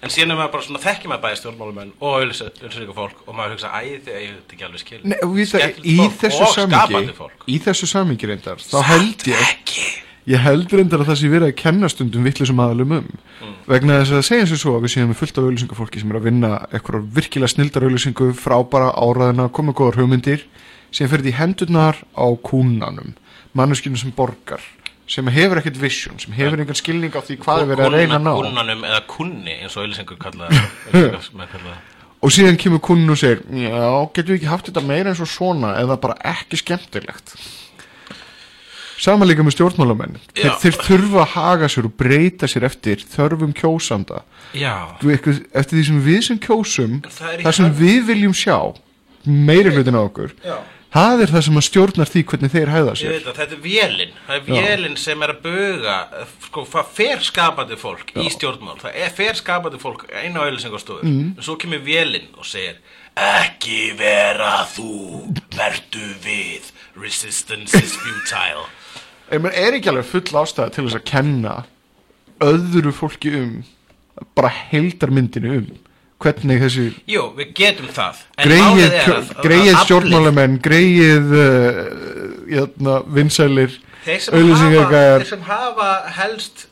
En síðan er maður bara svona þekkir maður bæði stjórnmálumenn og auðlýsingar fólk og maður hugsa, æ, þið eigið þetta ekki alveg skil. Nei, við það, í þessu samingi í þessu samingi reyndar þá held ég. Ég held reyndar að það sé verið að kenna stundum vittlisum aðalum um Mm. vegna þess að segja sér svo að við séum með fullt af auðlýsingafólki sem er að vinna eitthvað virkilega snildar auðlýsingu frábara áraðina, koma góðar hugmyndir sem fyrir því hendurnar á kúnanum manneskinu sem borgar sem hefur ekkert vision, sem hefur engan skilning á því hvað er verið að reyna að ná Kunnanum eða kunni, eins og auðlýsingur [laughs] kalla það. og síðan kemur kunnun og segir já, getum við ekki haft þetta meira eins og svona eða bara ekki skemmtilegt Sama líka með stjórnmálamenn þeir, Já. þeir þurfa að haga sér og breyta sér eftir þörfum Já. Eitthvað- eftir því sem við sem kjósum það sem við viljum sjá meiri hlutin á okkur Já. það er það sem að stjórnar því hvernig þeir hæða Ég sér veit að þetta er vélinn, það er vélinn sem er að buga, sko, það fer skapandi fólk í stjórnmál, það er fer skapandi fólk einu á auðlýsingarstofu, Mm. en svo kemur vélinn og segir, Ekki vera þú, vertu við, resistance is futile. Ég er ekki alveg full ástæða til þess að kenna öðru fólki um bara heildarmyndinu um hvernig þessi Jú, við getum það. Greið, greið stjórnmálamenn greið uh, vinsælir þeir sem, hafa, helst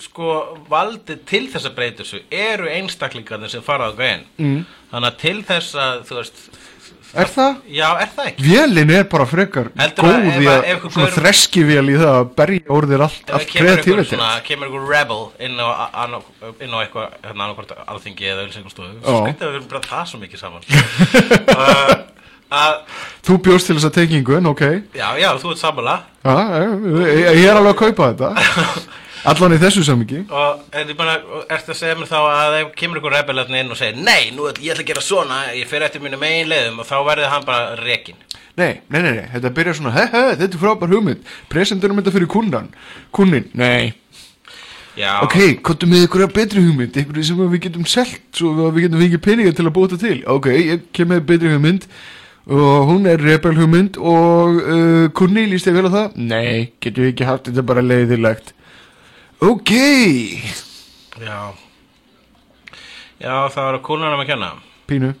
sko valdið til þess að breyta þessu eru einstaklingarnir sem fara á gæðin mm. þannig að til þess að þú veist er það? já, er það ekki? Vélin er bara frekar góð ef í að- ef svona þreskivél í það að berja orðir allt, Ef allt það kemur einhver, kreatívitet svona, kemur einhver rebel inn á, inn á eitthvað hérna annarkvort alþingi eða auðlýsingarstofu Já. svo skrítið að við erum bara það svo mikið saman [laughs] uh, að, Þú bjóst til þess að tekingu en ok já, já, þú ert ja, ég, ég er alveg að kaupa þetta [laughs] allan í þessu samingi en bara, ertu að segja mér þá að ef kemur einhver rebel hérna inn og segir nei, nú ætla- ég ætla að gera svona, ég fer eftir mínu megin leiðum og þá verður hann bara rekin Nei, nei, nei, nei, þetta byrjar svona he, he, þetta er frábær hugmynd, presenturum þetta fyrir kunnan kunnin, nei. Já, ok, kottum með ykkur betri hugmynd ykkur sem við getum selt svo að við getum fengið peninga til að þetta til. Ok, ég kem með betri hugmynd. Og hún er rebel hugmynd og uh, kunni líst ég vel á það? Nei, getum við ekki haft þetta bara leiðilegt ok. Já. Já, það var að kúlunum að kenna. Pínu.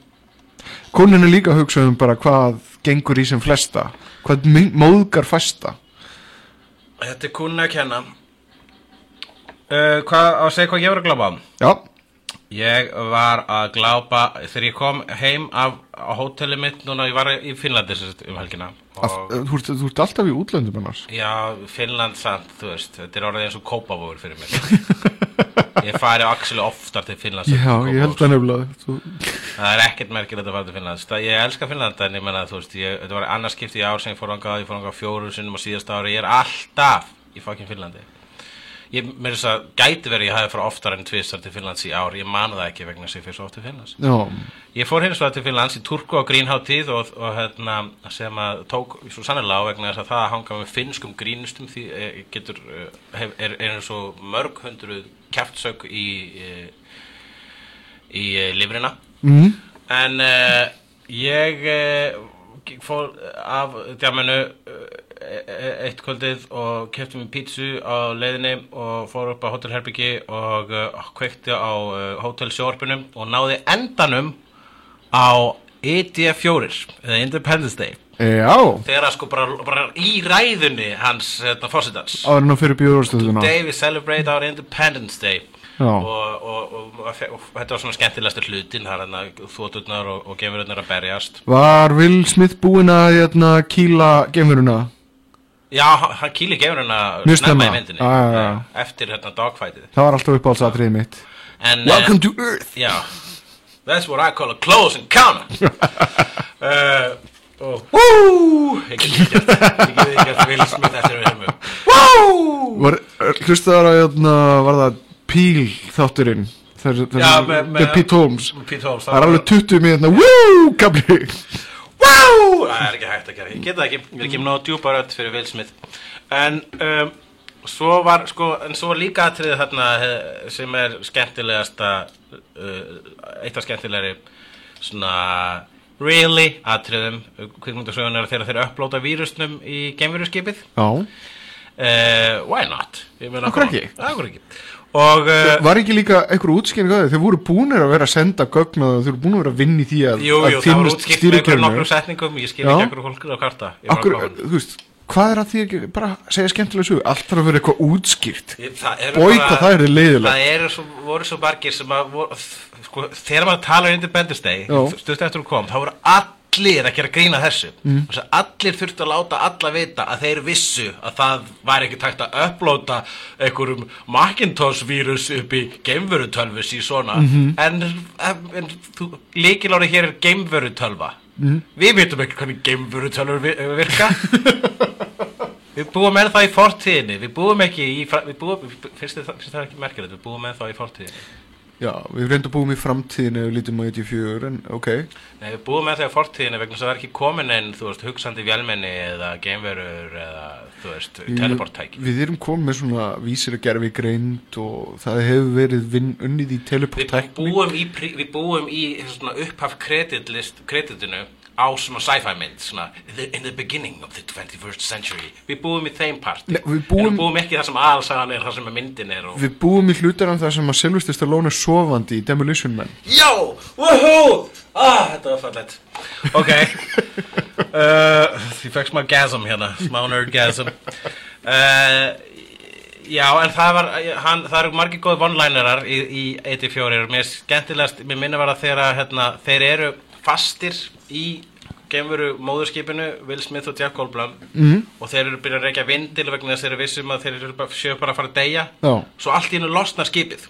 Er líka að hugsa um bara hvað gengur í sem flesta. Hvað móðgar fæsta. Þetta er kúlun að kenna. Uh, hvað, á að segja hvað ég var að glápa á. Já, Ég var að glápa þegar ég kom heim af hóteli mitt núna, ég var í Finnlandi um helgina Af, og þú, ert, þú ert alltaf í útlöndum annars. Já, Finnland samt, þú veist þetta er orðið eins og kópavóður fyrir mig [laughs] ég fari á Axel oftar til Finnlands en Já, ég held Kópavogs. að nefnilega. Þú, það er ekkert merkilegt að fara til Finnlands. Það, ég elska Finnland en ég menna þú veist ég, þetta var annars skipti í ár sem ég fór angað ég fór angað fjóru sinnum á síðasta ári. Ég er alltaf í fokkin Finnlandi ég með þess að gæti verið ég hafi fara oftar en tvisar til Finnlands í ár. Ég man það ekki vegna að ég fyrir svo oft til Finnlands. Já, Ég fór hins vegar til Finnlands í Turku á grínháttíð og, og hérna, sem að tók svo sannlega á vegna þess að það að hanga með finnskum grínustum því e, getur, e, hef, er, er eins og mörg hundruð kjaftsök í, e, í e, lifrina. mm, En e, ég e, fór af djáminu eitt kvöldið og kefti mér pítsu á leiðinni og fór upp á hótelherbyggi og uh, kveikti á uh, hótelsjórpunum og náði endanum á ED4 eða Independence Day. Já. Þegar að sko bara, bara í ræðunni hans hérna, fórsetans Áður að fyrir bjóðurstöðuna Today we celebrate our Independence Day. Og, og, og, og, þetta var svona skemmtilegasta hlutin er hérna þótturnar og, og gefururnar að berjast. Var Will Smith búinn að hérna, kýla gemuruna? Já, hann- hann kýli gefururna Mjög snemma snemma. í myndinni. Já, já, já. eftir hérna dogfightið Það var alltaf uppáhaldsatriðið mitt. En, Welcome eh, to Earth. Já, that's what I call a close encounter. Uh, [laughs] og Woo! Ég get ekki gert Ég get ekki gert Will Smith eftir við erum Woo! Var, hlustaðar að hérna, var það Píl þátturinn? Já, með- Pete Holmes. Það er alveg 20 með hérna Woo, kabli Woo! Það er ekki hægt að gera Ég get það ekki Ég er ekki með djúpa rödd fyrir Will Smith En um, svo var sko En svo var líka atriðið þarna eh, sem er skemmtilegasta uh, eitt af skemmtilegri svona really atriðum kvikmyndasögunar þegar þeir upplóta vírusnum í geimveruskipið Já Uh, why not? Hverju ekki? Akkur ekki Og uh, Var ekki líka einhver útskýring að? Þeir voru búinir að vera að senda gögn og þeir voru búinir að vera að vinna í því að jú, jú, að það finnast útskipt með einhverjum nokkrum setningum. Ég skil ekki fólk er á karta. Akkur, að þú veist, hvað er að því ekki bara segja skemmtilega sögu? Allt þarf að vera eitthvað útskýrt. Ég- það er leiðilegt. Það eru svo, voru svo margir sem að voru, sko, þegar maður talar um Independence Day stutt eftir hún kom, þá voru allir að gera grína þessu mm. allir þurftu að láta alla vita að þeir vissu að það væri ekki tækt að upplóta einhverjum Macintosh vírus upp í geimverutölfus í svona Mhm. en, en þú, líkilári hér er geimverutölva mm. við vitum ekki hvernig geimverutölfur vi- virka [laughs] Við búum með það í fortíðinni, við búum ekki í, við búum, finnst þið það, finnst það ekki merkilegt, við búum með það í fortíðinni. Já, við reyndum búum í framtíðinu við lítum á 84, en ok. Nei, við búum með þegar fortíðinu vegna að það er ekki komin en, þú veist, hugsandi vélmenni eða geimverur eða, þú veist, teleporttæki. Við erum komið með svona vísir að gerfi greind og það hefur verið vinn unnið í Við teleporttækni. búum í, við búum í svona upphaf kreditlist, kreditinu á svona sci-fi mynd, svona in the, in the beginning of the 21st century. Við búum í þeim part. Nei, við En búum- við búum ekki það sem aðalsagan er, það sem myndin er og... Við búum í hlutarinn þar sem að Sylvester Stallone er sofandi í Demolition Man. Jó, woohoo! Ah, þetta var fallet Ok. Uh, [laughs] Því fekk smá gasm hérna Smá nerdgasm. Uh, Já, en það var hann, Það eru margir góð one-linerar í, í 84 Mér skemmtilegast Mér minna var að þeirra, hérna, þeir eru fastir í gemveru móðurskipinu Will Smith og Jeff Goldblum. Mm. og þeir eru byrjað að reykja vindil vegna þess að þeir eru vissum að þeir eru bara, séu bara að fara að deyja. Já. svo allt í hennu losnar skipið.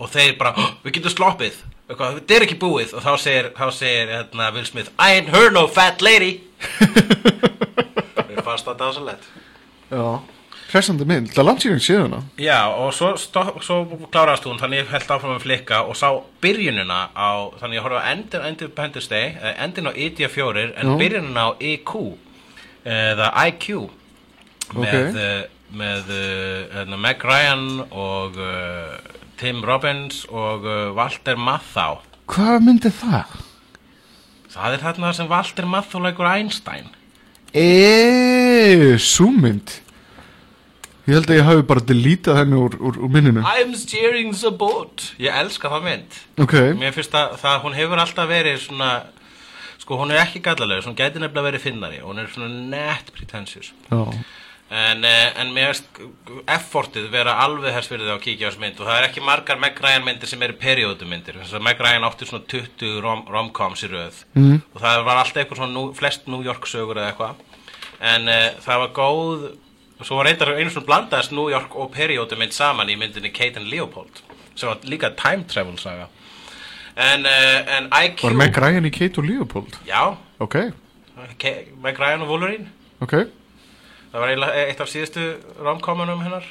Og þeir bara, "Oh, við getum sloppið. Þetta er ekki búið. Og þá segir, þá segir hérna, Will Smith I ain't heard no fat lady. [laughs] Mér fannst það dásalett Já Hressandi mynd, það langt síðan síðan Já, og svo, stopp, svo klárast hún þannig ég held áfram að flikka og sá byrjunina á, þannig ég endin, endin Independence Day, eh, endin á ID4 en Já. byrjunina á EQ eða IQ með, Ok. okay. með uh, Meg Ryan og uh, Tim Robbins og uh, Walter Matthau Hvað mynd er það? það er þarna sem Walter Matthau leikur Einstein Eeeeh, súmynd Ég held að ég hafi bara deletað henni úr, úr, úr minninu. I'm steering the boat. Ég elska það mynd. Ok, Mér finnst að það, hún hefur alltaf verið svona, sko hún er ekki gallaleg, hún gæti nefnilega verið finnari, hún er svona net pretentious. já. En, eh, en mér finnst effortið vera alveg þess fyrir það að kíkja á þessu mynd. Og það er ekki margar Meg Ryan myndir sem eru periódumyndir, þess að Meg Ryan átti svona 20 rom romcoms í röð. Mhm. og það var alltaf eitthvað svona, nú, flest New York sögur eða eitthvað, en uh, það var góð, svo var reyndar einu svona blandaðist New York og periódumynd saman í myndinni Kate and Leopold, sem var líka time travel saga. En, uh, en IQ Var Meg Ryan í Kate og Leopold? Já, Ok, Ke- Meg Ryan og Wolverine. Ok. Það var eiginlega eitt af síðustu romcomunum hennar.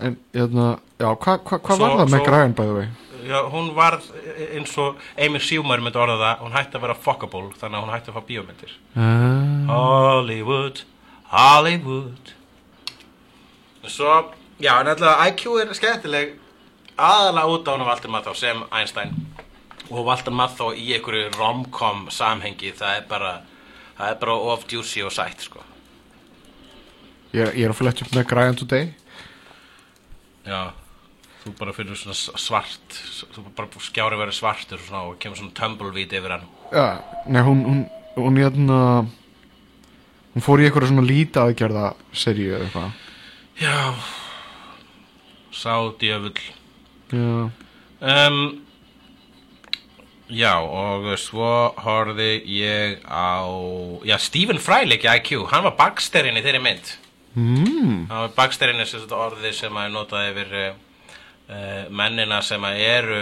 En, hérna, já, hvað hva, hva Svo- var það Meg svo- Ryan the way? Já, hún var eins og Amy Schumer myndi orða það hún hætti að vera fuckable þannig að hún hætti að fá bíómyndir. Uh, Hollywood, Hollywood Svo, já, en alltaf IQ er skemmtileg aðalega út á hún Valdur Mathá sem Einstein. Og Valdur Mathá í einhverju romcom samhengi það er bara það er bara of juicy og sætt sko. Ég, ég er að fletta upp Meg Ryan today. Já, þú bara finnur svona svart þú bara skjári verið svartur svona, og kemur svona tumbleweed yfir hann. Já, nei, hún, hún, hún, hérna Hún fór í eitthvað svona líta aðgerða seríu eða eitthvað Já. Sá djöfull Já, um, Já, og svo horfði ég á Já, Stephen Fry leik í IQ Hann var baksterinn í þeirri mynd. Mm, Hann var baksterinn er sem sagt orðið sem að notað yfir uh, mennina sem að eru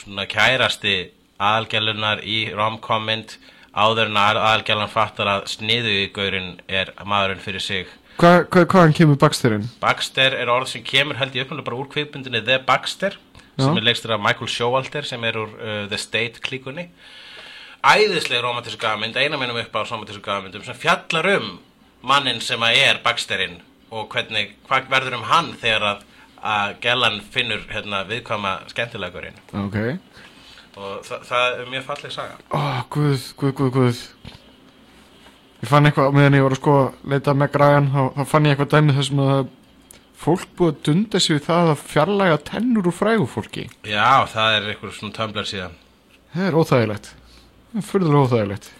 svona kærasti aðalgjalunar í romcom mynd. Áður en að aðalgjalan fattar að sniðu í gaurin er maðurinn fyrir sig Hva, hva, hvaðan kemur Baxterinn? Baxter er orð sem kemur held ég uppnáttúrulega bara úr kvikmyndinni The Baxter sem Já. er leikstur af Michael Showalter sem er úr uh, The State klíkunni. Æðislega romantísku gafmynd eina minnum upp á romantísku gafmyndum sem fjallar um mannin sem að er Baxterinn og hvernig, hvað verður um hann þegar að, að Gellan finnur hérna, viðkvæma skemmtilegurinn. Ok. Og þa það er mjög falleg saga. Ó, guð, guð, guð, guð Ég fann eitthvað, meðan ég var að sko leita að Meg Ryan, þá, þá fann ég eitthvað dæmi þessum að fólk búið að dunda sig við það að fjarlæga tennur úr frægu fólki. Já, það er eitthvað svona tömblar síðan. Það er óþægilegt. Það er furðulega óþægilegt.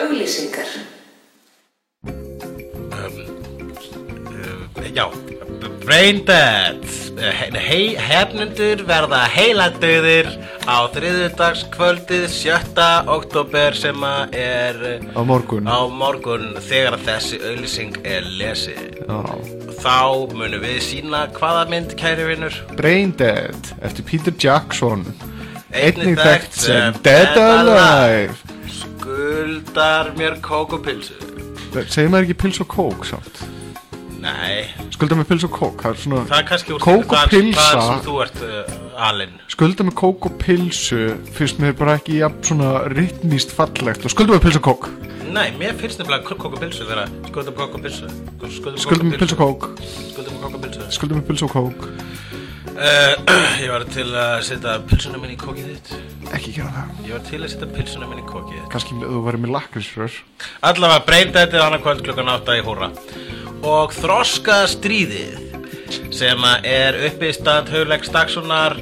Auglýsingar. Já, Braindead Hei, hefnendur verða heiladauðir á þriðudagskvöldið 7. oktober sem að er Á morgun á morgun þegar þessi auðlýsing er lesið. Já. Þá munum við sína hvaða mynd, kæri vinnur. Brain Dead eftir Peter Jackson Einnig þekkt sem Dead Alive Skuldar mér kókupilsu. Segir maður ekki pils og kók samt? Nei, Skulda með pils og kók Það er svona Það er kannski úr Kók og það, pylsa. það sem þú ert uh, alinn. Skulda með kók og pilsu Fyrst mér bara ekki jafn svona Rytmíst fallegt. Og skulda með pils og kók. Nei, mér finnst nefnilega kók og pilsu vera skuldum kók og pilsu. Skulda með pils og kók. Skuldum kók og pilsu. Skulda með pils og kók. Uh, Ég var til að setja pilsuna minni í kókið þitt. Ekki gera það. Ég var til að setja pilsuna minni í kókið þitt. Kannski þú verður með lakrísrör Allavega breyta þetta annað kvöld klukkan átta í húra Og þroska stríðið sem er uppi í stað Hugleik Stakkssonar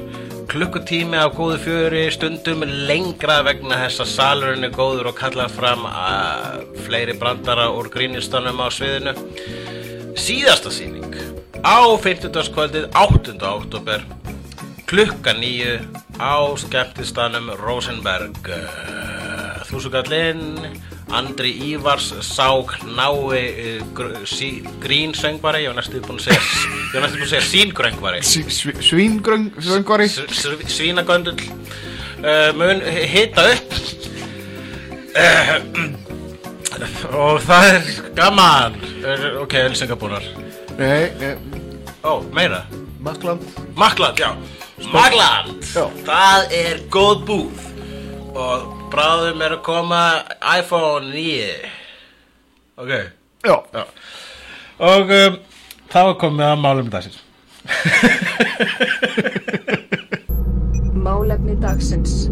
klukkutími á góðu fjöri stundum lengra vegna þess að salurinn er góður og kallar fram að fleiri brandara úr grínistanum á sviðinu síðasta sýning á 50. kvöldið 8. oktober klukka nýju á skemmtistanum Rosenberg Þúsugallinn Andri Ívars sá knái uh, grín söngvari ég var næstu búin að segja síngröngvari? Svíngröngvari svínagöndul uh, mun hita upp. Uh, [clears throat] og það er gaman. Ok, elsingabúnar Nei, nei. Ó, meira. Makland Makland, já. Makland, Já. það er góð búð. Og bráðum er að koma iPhone 9 ok. Já. Já. og um, þá er komið að málum dagsins. Málefni dagsins. [laughs]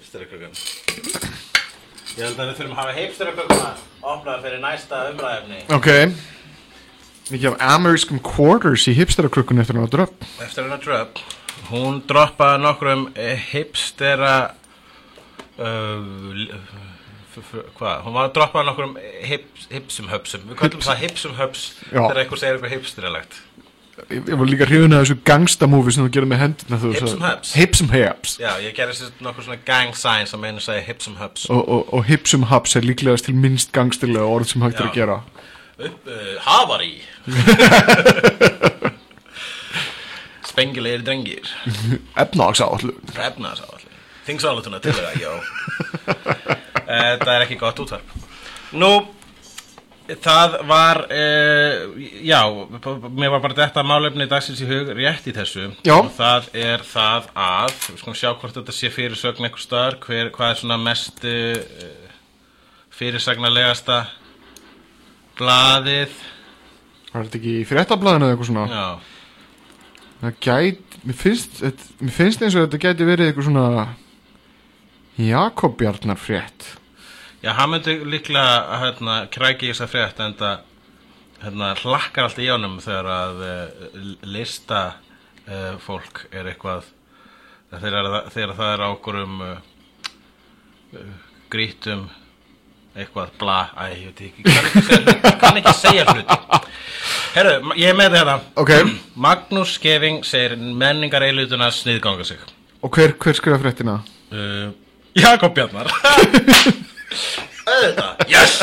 Hipsterakökun ég held að við þurfum að hafa hipsterakökuna opnað fyrir næsta umræðefni Ok. Mikið af amerískum quarters í hipsterakrukkunni eftir hann að dröpp eftir hennar dröpp hún droppaði nokkrum hipstera hvað, hún var að droppaði nokkrum hips, hipsum höpsum. Við kallum það hipsum höps þegar einhver segir eitthvað hipsteralegt. Ég, var líka hrifin að þessu gangsta-múfi sem þú gerir með hendina þú Hips sagði- and Haps. Hips and Haps já, ég gerði sér nokkur svona gang sign sem einu segi hipsum höps. Og, og, og Hips and Haps er líklegast til minnst gangstilega orð sem hægt er að gera. Upp, uh, havari. [laughs] Spengilegir drengir. Efnagsáallu Efnaðsáallin Þingsáallutuna til [laughs] það, já Þetta er ekki gott útvarp. Nú Það var uh, Já, mér var bara þetta málefni dagsins í hug rétt í þessu. Já. Og það er það að Við skulum sjá hvort þetta sé fyrirsögn staðar hver, Hvað er svona mest uh, fyrirsagnalegasta Blaðið? Var þetta ekki í fréttablaðinu eða eitthvað svona? Já. Það gæt, mér finnst, mér finnst eins og þetta gæti verið eitthvað svona Jakob Bjarnar frétt. Já, hann myndi líklega hérna, kræki í þess að frétt en það hérna, hlakkar allt í ánum þegar að uh, lista uh, fólk er eitthvað þegar, það- þegar það er á okkurum uh, uh, grítum eitthvað bla æ, ég veit ekki, ég kann ekki segja hluti Herru, ég með þetta Ok, [clears throat] Magnús Skeving segir menningar eilutuna sniðganga sig. Og hver, hver skrifa fréttina? uh, Jakob Bjarnar. [laughs] Auðvitað, yes.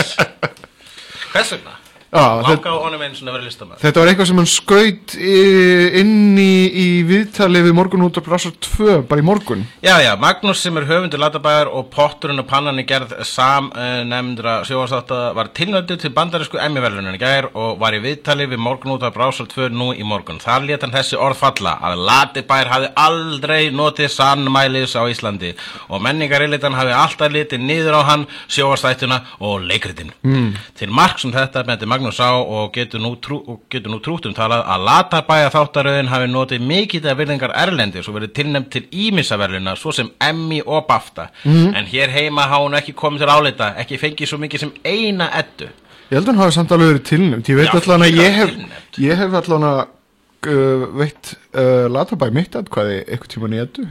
Hvers vegna? Langa á honum einu svona vera listamæður þetta var eitthvað sem hann skaut inn í, í viðtali við morgun út af Brassar 2 bara í morgun Já, já, Magnús sem er höfundur Latabæjar og potturinn og pannan í gerð samnefndra sjóanstáta var tilnöldu til bandarísku emmiverlunin í gær og var í viðtali við morgun út af Brásal 2 nú í morgun. Þar lét hann þessi orð falla að Latabæjar hafi aldrei notið sannmælis á Íslandi og menningarilitan hafi alltaf litið niður á hann sjóastættuna og leikritin. Mm. Til mark sem þetta bendi Magnús á og getur nú, trú, getur nú trútt um talað að Latabæja þáttaröðin hafi notið mikið af virðingar erlendis og verið tilnefnd til ímissaverluna svo sem Emmy og BAFTA. En hér heima hafa hún ekki komið til álita ekki fengið svo mikið sem eina eddu. Ég held að hann hafi samt alveg verið tilnæmt Ég veit Já, allan að ég hef. Ég hef allan að uh, veitt uh, Latabæ mitt atkvæði eitthvað tíma nýjadu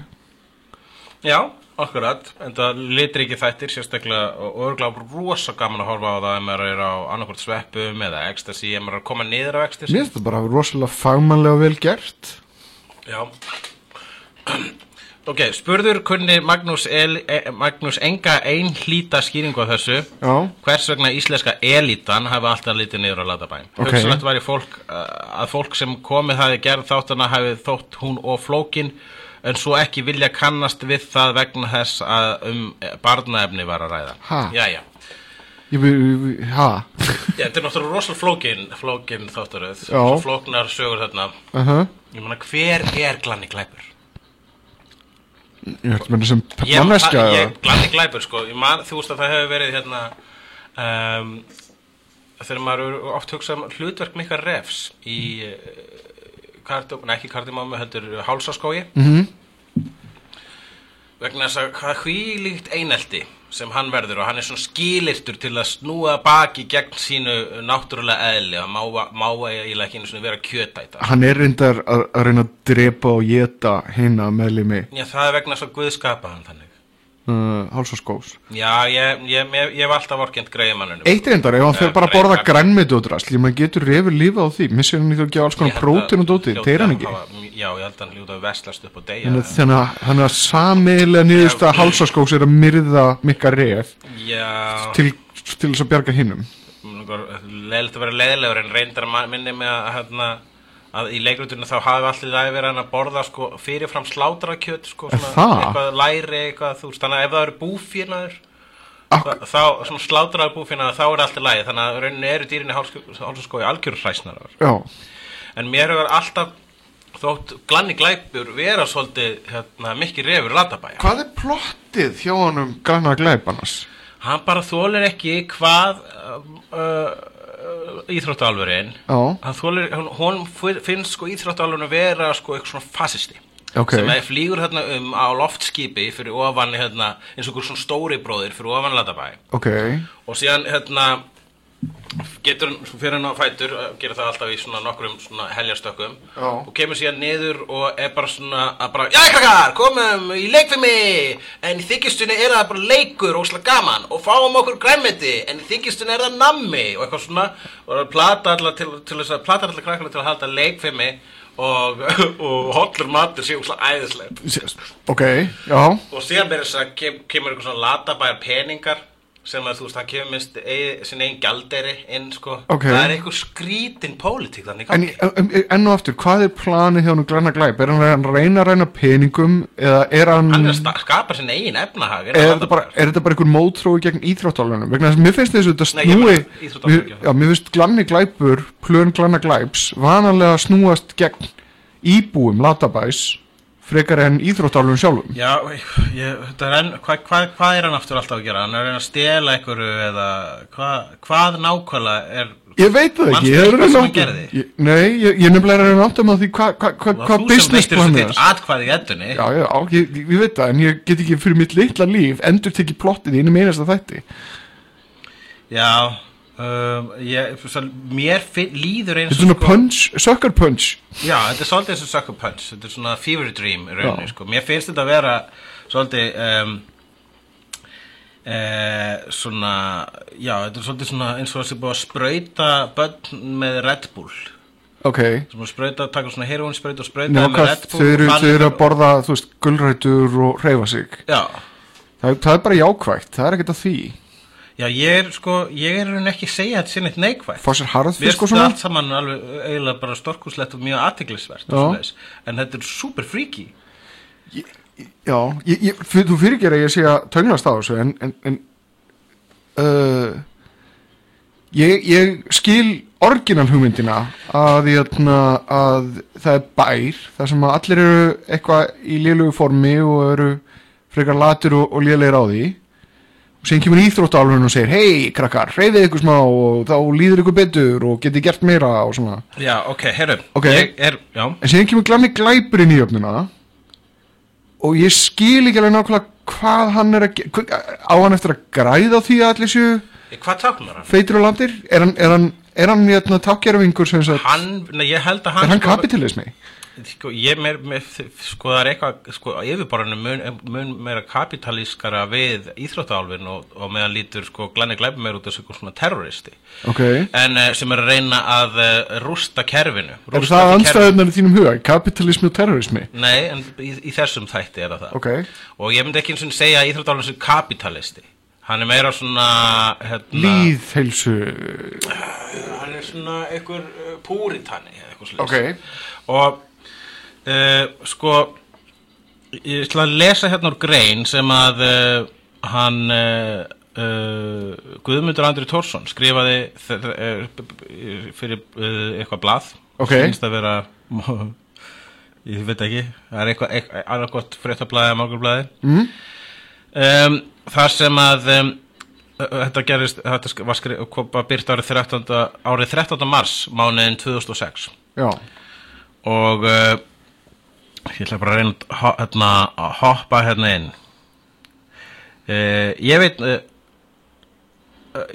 Já, akkurat en það litur ekki þættir sérstaklega og örgulega rosa gaman að horfa á það ef maður er á annarkvort sveppum eða ecstasy ef maður er að koma niður á ecstasy. Mér finnst þetta bara rosalega fagmannlega vel gert. Já. Ok, spurður kunni Magnús, El, e, Magnús enga einhlíta skýringu á þessu. Já, hvers vegna íslenska elitan hafi alltaf litið niður á Latabæn Ok. okay. hugsanlegt væri fólk uh, að fólk sem komið hafi gerð þáttana hafi þótt hún og flókin en svo ekki vilja kannast við það vegna þess að um barnaefni var að ræða Ha? Ha Já, þetta er náttúrulega rosalega flókin, flókin þáttaröð, Já. flóknar sögur þarna. uh -huh. Ég meina, hver er glanni glæpur? Ég ætlum að sem ég, glanni glæpur, sko, man, þú veist að það hefur verið hérna, um, þegar maður er oft hugsað um hlutverk mikar refs í, uh, kardum, nei ekki kardimámi, heldur hálsaskói, Mhm. vegna þess að hvað hvílíkt einelti sem hann verður og hann er svona skilirtur til að snúa baki gegn sínu náttúrulega eðli að má, má eiginlega ekki einu svona vera kjötæta. Hann er reyndar að, að reyna að drepa og geta hina meðlimi Já, það er vegna þess að Guð skapa hann þannig. Uh, hálsaskós Já, ég, ég, ég, ég hef alltaf vorkend greiði mannunum. Eitt reyndar, ef hann fer Eh, bara að borða grænmeti og drasl, ég maður getur refur lífa á því, missir hann ekki að gefa alls konar prótin og dóti, þeir hann ekki? Já, ég held að hann hljóta að veslast upp og deyja. Þannig að- þannig að hann er samiðlega niðurst að hálsaskós er að myrða mikka Já, til, til þess að bjarga hinnum leiðilegt að vera leiðilegur en reyndar að minni mig að, hérna, að í leikrutinu þá hafi allir það verið hann að borða sko, fyrirfram slátrakjöt sko, eitthvað læri eitthvað, þú veist, þannig að ef það eru búfínaður þá, svona slátraður búfínaður þá er allt í lagi. Þannig að rauninni eru dýrinni hálsaskói algjörur hræsnarar Já, en mér hefur alltaf þótt glanni glæpur vera svolítið hérna, mikið refur latabæja hvað er plottið hjá hann um græna glæpanars? hann bara þólir ekki hvað uh, uh, þólir, hún, finnst sko íþróttuálfurinn vera sko eitthvað svona fasisti. Ok. Sem að flýgur hérna um á loftskipi fyrir ofan hérna, eins og einhver svona stóri bróðir fyrir ofan Latabæ Ok, og síðan hérna getur hann, fyrir hann á fætur uh, gerir það alltaf í svona nokkrum svona heljarstökkum Já. og kemur síðan niður og er bara svona að bara, já krakkar, komum í leikfimi en í þykistunni er það bara leikur og slag gaman og fáum okkur græmiti en í þykistunni er það nammi og eitthvað svona og það plata allar til, til þess að plata allar krakkar til að halda leikfimi og, [laughs] og hollur matur séu slag æðisleg ok, já. Og síðan verður þess að kem, kemur eitthvað svona latabæjar peningar sem að þú veist, hann kemur minnst sinni einn gjalderi inn, sko Ok. það er eitthvað skrítin pólitík þannig En en- en- enn og aftur, hvað er planið hjá hann græna glæp? Er hann að reyna að reyna peningum eða er hann, hann er að skapa sinni eigin efnahag er þetta bara, er þetta bara einhver mótrói gegn íþróttalunum? Vegna þess að mér finnst þess að þetta Nei, snúi mér, já, mér finnst glanni glæpur plön glanna glæps vanalega snúast gegn íbúum latabæs frekar en íþróttalunum sjálfum Já, ég, þetta er enn, hvað, hvað, hvað er hann aftur alltaf að gera? Hann er að að stela einhverju eða hvað, hvað nákvæmlega er Ég veit það ekki, ég er að að gerði? Ég- Nei, ég, ég er nefnilega að reyna áttum á því hvað hva, hva, hva business plan er þitt atkvæði í eddunni Já, já, ég, ég, veit það, en ég get ekki fyrir mitt litla líf endur tekið plottið í einu meinasta þætti Já, um, ég, svo, mér finn, líður eins Þetta er svona punch, sucker punch. Já, þetta er svolítið eins og Sucker Punch. Þetta er svona fever dream Já. sko. Mér finnst þetta að vera svolítið um, e, svona Já, þetta er svolítið svona eins og þessi búið að sprauta börn með Red Bull. Ok, sprauta, taka svona heroin sprauta og sprauta Nefnum með Red Bull þau eru, eru að borða, þú veist, gulrætur og hreyfa sig. Já, það, það er bara jákvægt, það er ekkert að því já, ég er sko ég er rauninni ekki að segja þetta sé neitt neikvægt Mér harðfisk og svona allt saman alveg eiginlega bara storkuslegt og mjög aðtiklisvert Já. en þetta er super freaky. Já, ég, ég, þú fyrirger að ég sé að tönglast á þessu en, en, en uh, ég, ég skil orginal hugmyndina að, jötna, að það er bær þar sem að allir eru eitthvað í lélugu formi og eru frekar latur og, og lélegir á því og sen kemur íþróttálfurinn og segir hei krakkar, hreyfið ykkur smá og þá líður ykkur betur og getið gert meira og svona. Já, ok, herru, Ok. ég er, En síðan kemur glanni glæpurinn í jöfnuna og ég skil ekki alveg nákvæmlega hvað hann er að á hann eftir að græða því að allir séu Hvað táknar hann? feitur og landir? Er hann, er hann, er hann jötna, tákjaravingur sem sagt, Hann, nei, ég held að hann er hann kapitalismi sko, ég meir, meir, sko það er eitthvað sko, yfirborðinu mun, mun meira kapitalískara við íþróttálfin og, og meðan lítur sko glanni glæpum meir út eitthvað svona terroristi. Ok, en uh, sem er að reyna að uh, rústa kerfinu er rústa það því anstæðunar í þínum huga? Kapitalismi og terrorismi? Nei, en í, í þessum þætti er það það. Ok, og ég myndi ekki eins og segja að íþróttálfin sem kapitalisti. Hann er meira svona hérna, líðheilsu hann er svona einhver uh, púritani eða eitthvað svoleiðis. ok, og uh, sko ég ætla að lesa hérna úr grein sem að uh, hann uh, Guðmundur Andri Tórsson skrifaði fyrir eitthvað blað Ok. finnst að vera ég veit ekki það er eitthvað, eitthvað annað gott fréttablaði að morgunblaði mm. um, þar sem að um, þetta gerist þetta var bara byrt árið 13. árið 13. mars mánuðin 2006 Já, og uh, ég ætla bara að reyna hérna, að hoppa hérna inn. Uh, ég veit uh,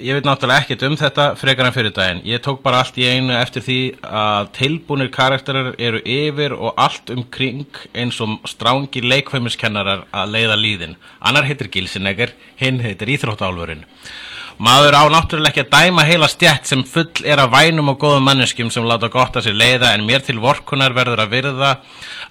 ég veit náttúrulega ekkert um þetta frekar en fyrir daginn. Ég tók bara allt í einu eftir því að tilbúnir karakterar eru yfir og allt um kring eins og strángir leikfæmiskennarar að leiða líðin. Annar heitir Gilsinegger, hinn heitir Íþróttálfurinn Maður á náttúrulega ekki að dæma heila stjætt sem full er af vænum og góðum manneskjum sem láta gott að sér leiða en mér til vorkunar verður að virða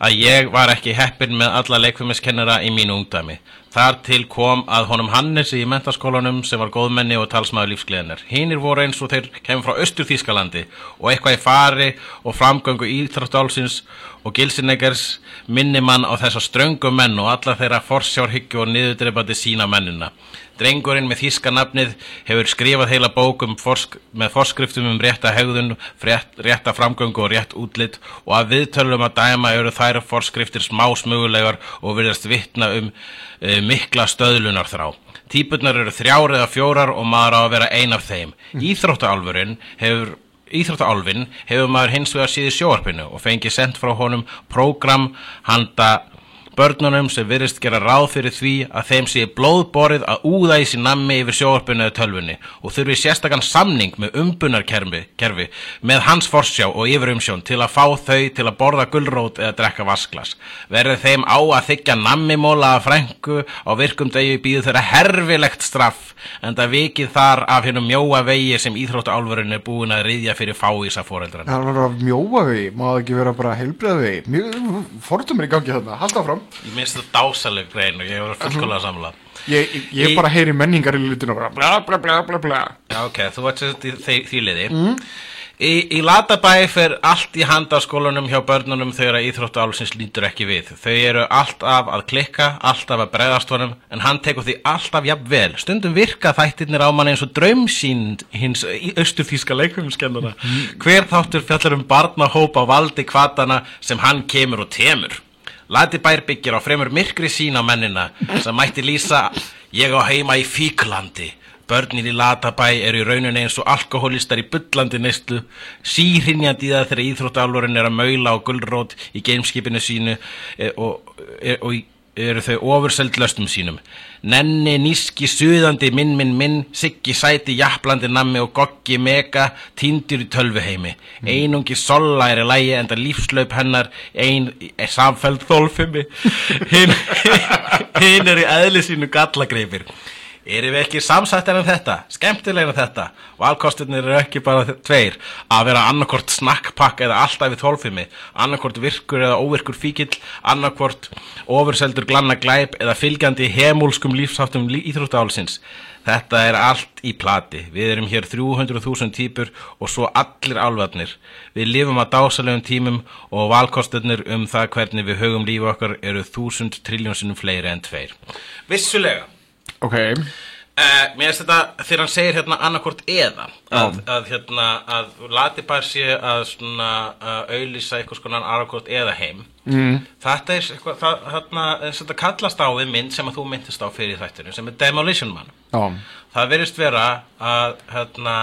að ég var ekki heppin með alla leikfimiskennara í mínu ungdæmi. Þar til kom að honum Hannesi í mentaskólanum sem var góðmenni og talsmaður lífsgleðinar. Hínir voru eins og þeir kemur frá Östur Þískalandi og eitthvað í fari og framgöngu íþróttálsins og Gilsinegers minni mann á þessa ströngu menn og alla þeirra forsjárhyggju og niðurdreipandi sína mennina. Drengurinn með þýska nafnið hefur skrifað heila bók um forsk með forskriftum um rétta hegðun, frétt, rétta framgöngu og rétt útlit og að viðtölum að dæma eru þær forskriftir smá smugulegar og virðast vitna um e, mikla stöðlunar þrá. Típurnar eru þrjár eða fjórar og maður á að vera ein af þeim. Íþróttaalfurinn hefur Íþróttaalfin hefur maður hins vegar síði sjóarpinu og fengið sendt frá honum prógram handa börnunum sem virðist gera ráð fyrir því að þeim sé blóðborið að úða í sín nammi yfir sjóarpinu eða tölvunni og þurfi sérstakann samning með umbunarkerfi kerfi, með hans forsjá og yfirumsjón til að fá þau til að borða gullrót eða drekka vasklas. Verður þeim á að þykja nammimóla að frængu á virkum degi býðu þeirra herfilegt straff en það vikið þar af hennum mjóa vegi sem íþróttuálfurinn er búin að riðja fyrir fáísa fóreldrarna. það var mjóa við, má það ekki vera bara heilbreið við Mjög fordumir í gangi þarna, halda áfram Ég minnst þetta dásaleg grein og ég var fullkóla samla. Ég, ég, Í- bara heyri menningar í lutinu og bara bla bla bla bla Já, ok, þú vart sérst í því, liði. Í, í Latabæ fer allt í handaskólanum hjá börnunum þegar að íþróttu álsins lítur ekki við. Þau eru alltaf að klikka, alltaf að bregðast honum, en hann tekur því alltaf jafn vel. Stundum virka þættirnir á mann eins og draumsýnd hins austurþíska leikumskennara. Hver þáttur fjallar um barnahóp á valdi kvatana sem hann kemur og temur. Latibær byggir á fremur myrkri sín á mennina sem mætti lýsa ég á heima í Fíklandi. Börnin í Latabæ eru í rauninni eins og alkohólistar í bullandi neyslu, síhrinjandi í það þegar íþróttálurinn er að maula á gullrót í gameskipinu sínu e, og, e, og í- eru þau ofurseld löstum sínum. Nenni, níski, suðandi, minn, minn, minn, siggi, sæti, jafnlandi, nammi og goggi, mega, týndur í tölvuheimi. Einungi solla er í lægi en það lífslaup hennar ein er samfæld þólfimi. [laughs] Hinn hin er í eðli sínu gallagreipir. Erum við ekki samsættir en þetta, skemmtilegir en þetta? Valkostirnir eru ekki bara tveir. Að vera annarkvort snakkpakk eða alltaf í tólfimi. Annarkvort virkur eða óvirkur fíkill. Annarkvort ofurseldur glanna glæp Eða fylgjandi hemúlskum lífsáttum lí- íþróttálsins Þetta er allt í plati. Við erum hér 300.000 típur Og svo allir álfarnir. Við lifum að dásalegum tímum Og valkostirnir um það hvernig við högum lífi okkar Eru þúsund triljónsinnum fleiri en tveir. Vissulega Ok, Uh, mér finnst þetta þegar hann segir hérna annarkvort eða að, að hérna að Latibær sé að svona uh, auðlýsa eitthvað skoðan annarkvort eða heim. Mm. þetta er eitthvað það, hérna, þetta kallast á við mynd sem að þú myndist á fyrir þættinu sem er Demolition Man. Já, það verðist vera að hérna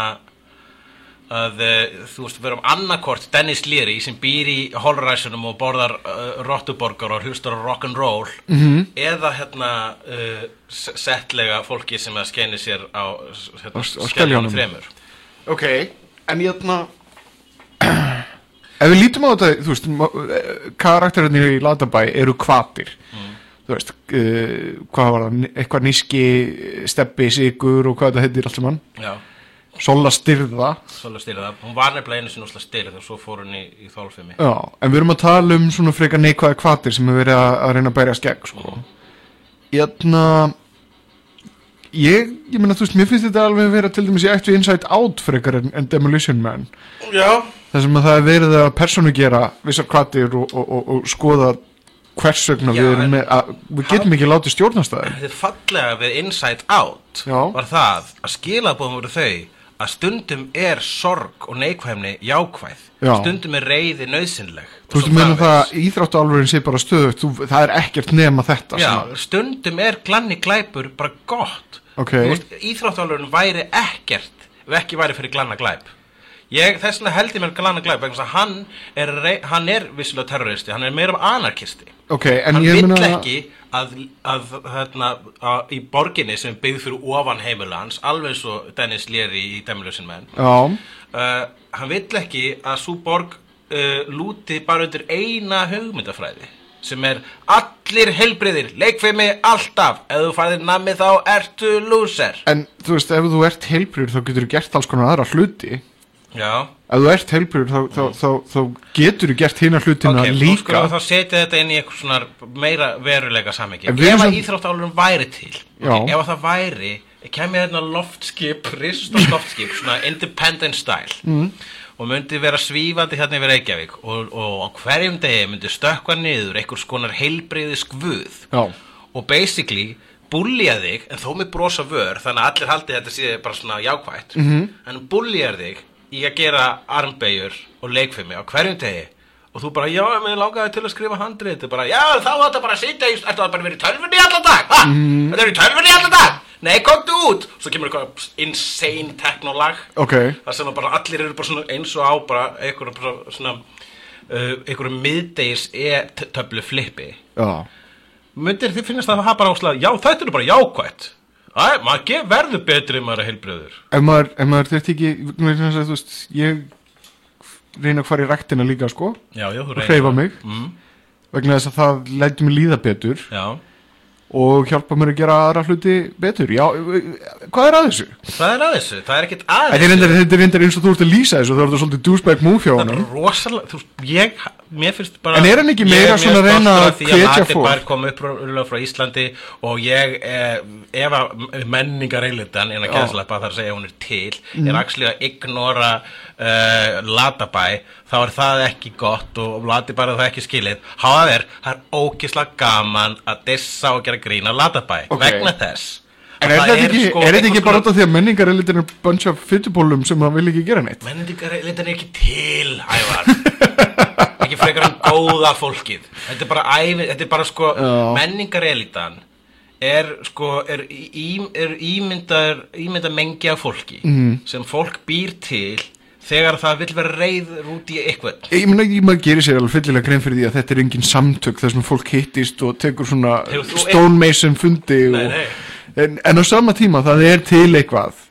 að uh, þú veist, við erum annarkort Dennis Leary sem býr í holræsunum og borðar uh, rottuborgar og hlustar á rock'n'roll -hmm. eða hérna uh, settlega fólki sem að skenni sér á, hérna, skeljónum. þremur. Ok En ég þarna Ef við lítum á þetta, þú veist Karakterinir í Latabæ eru kvatir Þú veist uh, Hvað var það, eitthvað níski Steppi, sigur og hvað þetta heitir allt saman? Já, Sola styrða svolítið styrða hún var nefnilega einu úslega styrð og svo fór hún í, í þólfimi Já, en við erum að tala um svona frekar neikvæða kvatir sem hefur verið að, að reyna að bæra skegg sko. Jæna ég, ég meina þú veist, mér finnst þetta alveg að vera til dæmis í ættu Inside Out frekar en, en Demolition Man. Já, þar sem að það er verið að persónu gera vissar kvatir og, og, og, og skoða hvers vegna Já, við erum með að, við getum ekki látið stjórnastæðin Þetta er fallega við Inside Out Já. var það að skilabóðum voru þau að stundum er sorg og neikvæmni jákvæð. Já. stundum er reyði nöðsynleg þú veist, meina það að íþráttuálfurinn sé bara stöðugt þú, það er ekkert nema þetta Já, að- stundum er glanni glæpur bara gott. Ok. Íþróttálurinn væri ekkert ekki væri fyrir glanna glæp. Ég, þess vegna held ég mér glanna glæp vegna þess að hann er, hann er vissilega terroristi, hann er meira anarkisti. Ok, en hann ég vill meina ekki að, að, hérna, að í borginni sem byggð fyrir ofan heimila hans alveg svo Dennis Leary í Demolition Man. Já, uh, hann vill ekki að svo borg uh, lúti bara undir eina hugmyndafræði sem er allir helbriðir, leikfimi alltaf, ef þú færðir nammi þá ertu lúser. En þú veist, ef þú ert heilbrýr þá getur þú gert alls konar aðra hluti Já, ef þú ert heilbrýr þá, þá, þá, þá getur þú gert hina hlutina ok, nú líka skulum þá setja þetta inn í eitthvað svona meira veruleika En ef að samt- íþróttálurinn væri til okay, ef að það væri, kemur hérna loftskip, ristast loftskip [laughs] svona independent style mm. og myndi vera svífandi hérna yfir Reykjavík og, og á hverjum degi myndi stökkva niður einhvers konar heilbriði skvuð já, og basically búlja þig en þó með brosa vör þannig að allir haldi þetta sé bara svona jákvætt Mhm. -hmm. en búljar þig í að gera armbeigur og leikfimi á hverjum degi. Og þú bara, já, mér langaði til að skrifa handrið þetta bara, já, þá var þetta bara að sitja í, ertu að bara verið í tölfunni allan dag? Mhm. þetta er í tölfunni allan dag? Nei, komdu út! Svo kemur eitthvað insane teknolag ok. Þar sem að bara allir eru bara eins og á bara einhverjum svona uh, einhverjum miðdeis e-töflu flippi. Já, myndir þið finnast það að hafa bara áslega já þetta er bara jákvætt Æ, maður verður betri ef maður er heilbröður ef maður, ef maður þetta ekki þú veist, ég reyna að fara í ræktina líka sko já, já, og hreyfa mig. Mm, vegna þess að það lætur mig líða betur. Já, og hjálpa mér að gera aðra hluti betur já, hvað er að þessu? það er að þessu, það er ekkert að er reyndar, þetta er reyndar eins og þú ert að lýsa þessu þú ert að svolítið douchebag move hjá er bara rosalega, þú ég mér finnst bara En er hann ekki ég meira mjög svona að reyna stoltur að af því hvetja Matti fólk? Bær kom upp frá Íslandi og ég eh, ef að menningar eilitan en að Já. kæðslepa þar að segja að hún er til Mhm. er að ignora uh, Latabæ þá er það ekki gott og Latabæ er það ekki skilið Háðar, það er ógislega gaman að dissa og gera grína Latabæ Ok. vegna þess En að er það þetta ekki, sko er ekki einhvers bara út af því að menningar er bunch of fytubólum sem það vil ekki gera neitt? Menningar er ekki til, ævar Ekki frekar en góða fólkið Þetta er bara ævi, þetta er bara sko Já. Menningar elitan er sko, er, í, er ímyndar ímyndar mengi af fólki Mhm. sem fólk býr til þegar það vill vera reyður út í eitthvað Ég meina, ég maður gerir sér alveg fyllilega grein fyrir því að þetta er engin samtök þar sem fólk hittist og tekur svona stonemason fundi Nei, og, nei. En, en á sama tíma það er til eitthvað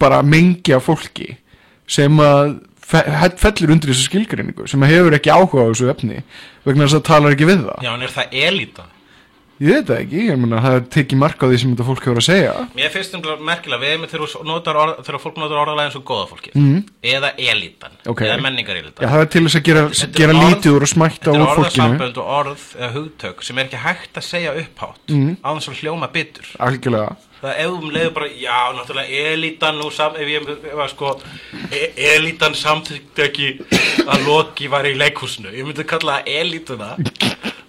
bara mengi af fólki sem að fe fellur undir þessu skilgreiningu sem að hefur ekki áhuga á þessu efni vegna þess að það talar ekki við það Já, en er það elita? Ég veit það ekki, ég meina það er tekið mark á því sem þetta fólk hefur að segja. Mér finnst það merkilega við erum þegar, þegar fólk notar orðalega eins og góða fólki mm. eða elitan, Ok. eða menningar elitan Já, það er til þess að gera, er gera orð- lítið úr og smætta Þetta úr er fólkinu. orðasambönd og orð eða hugtök sem er ekki hægt að segja upphátt mm. á þess að hljóma bitur. Algjörlega. Það ef um leiður bara, já, náttúrulega elítan nú sam, ef ég að sko e elítan samþykti ekki að Loki var í leikhúsinu. Ég myndi kalla það elítuna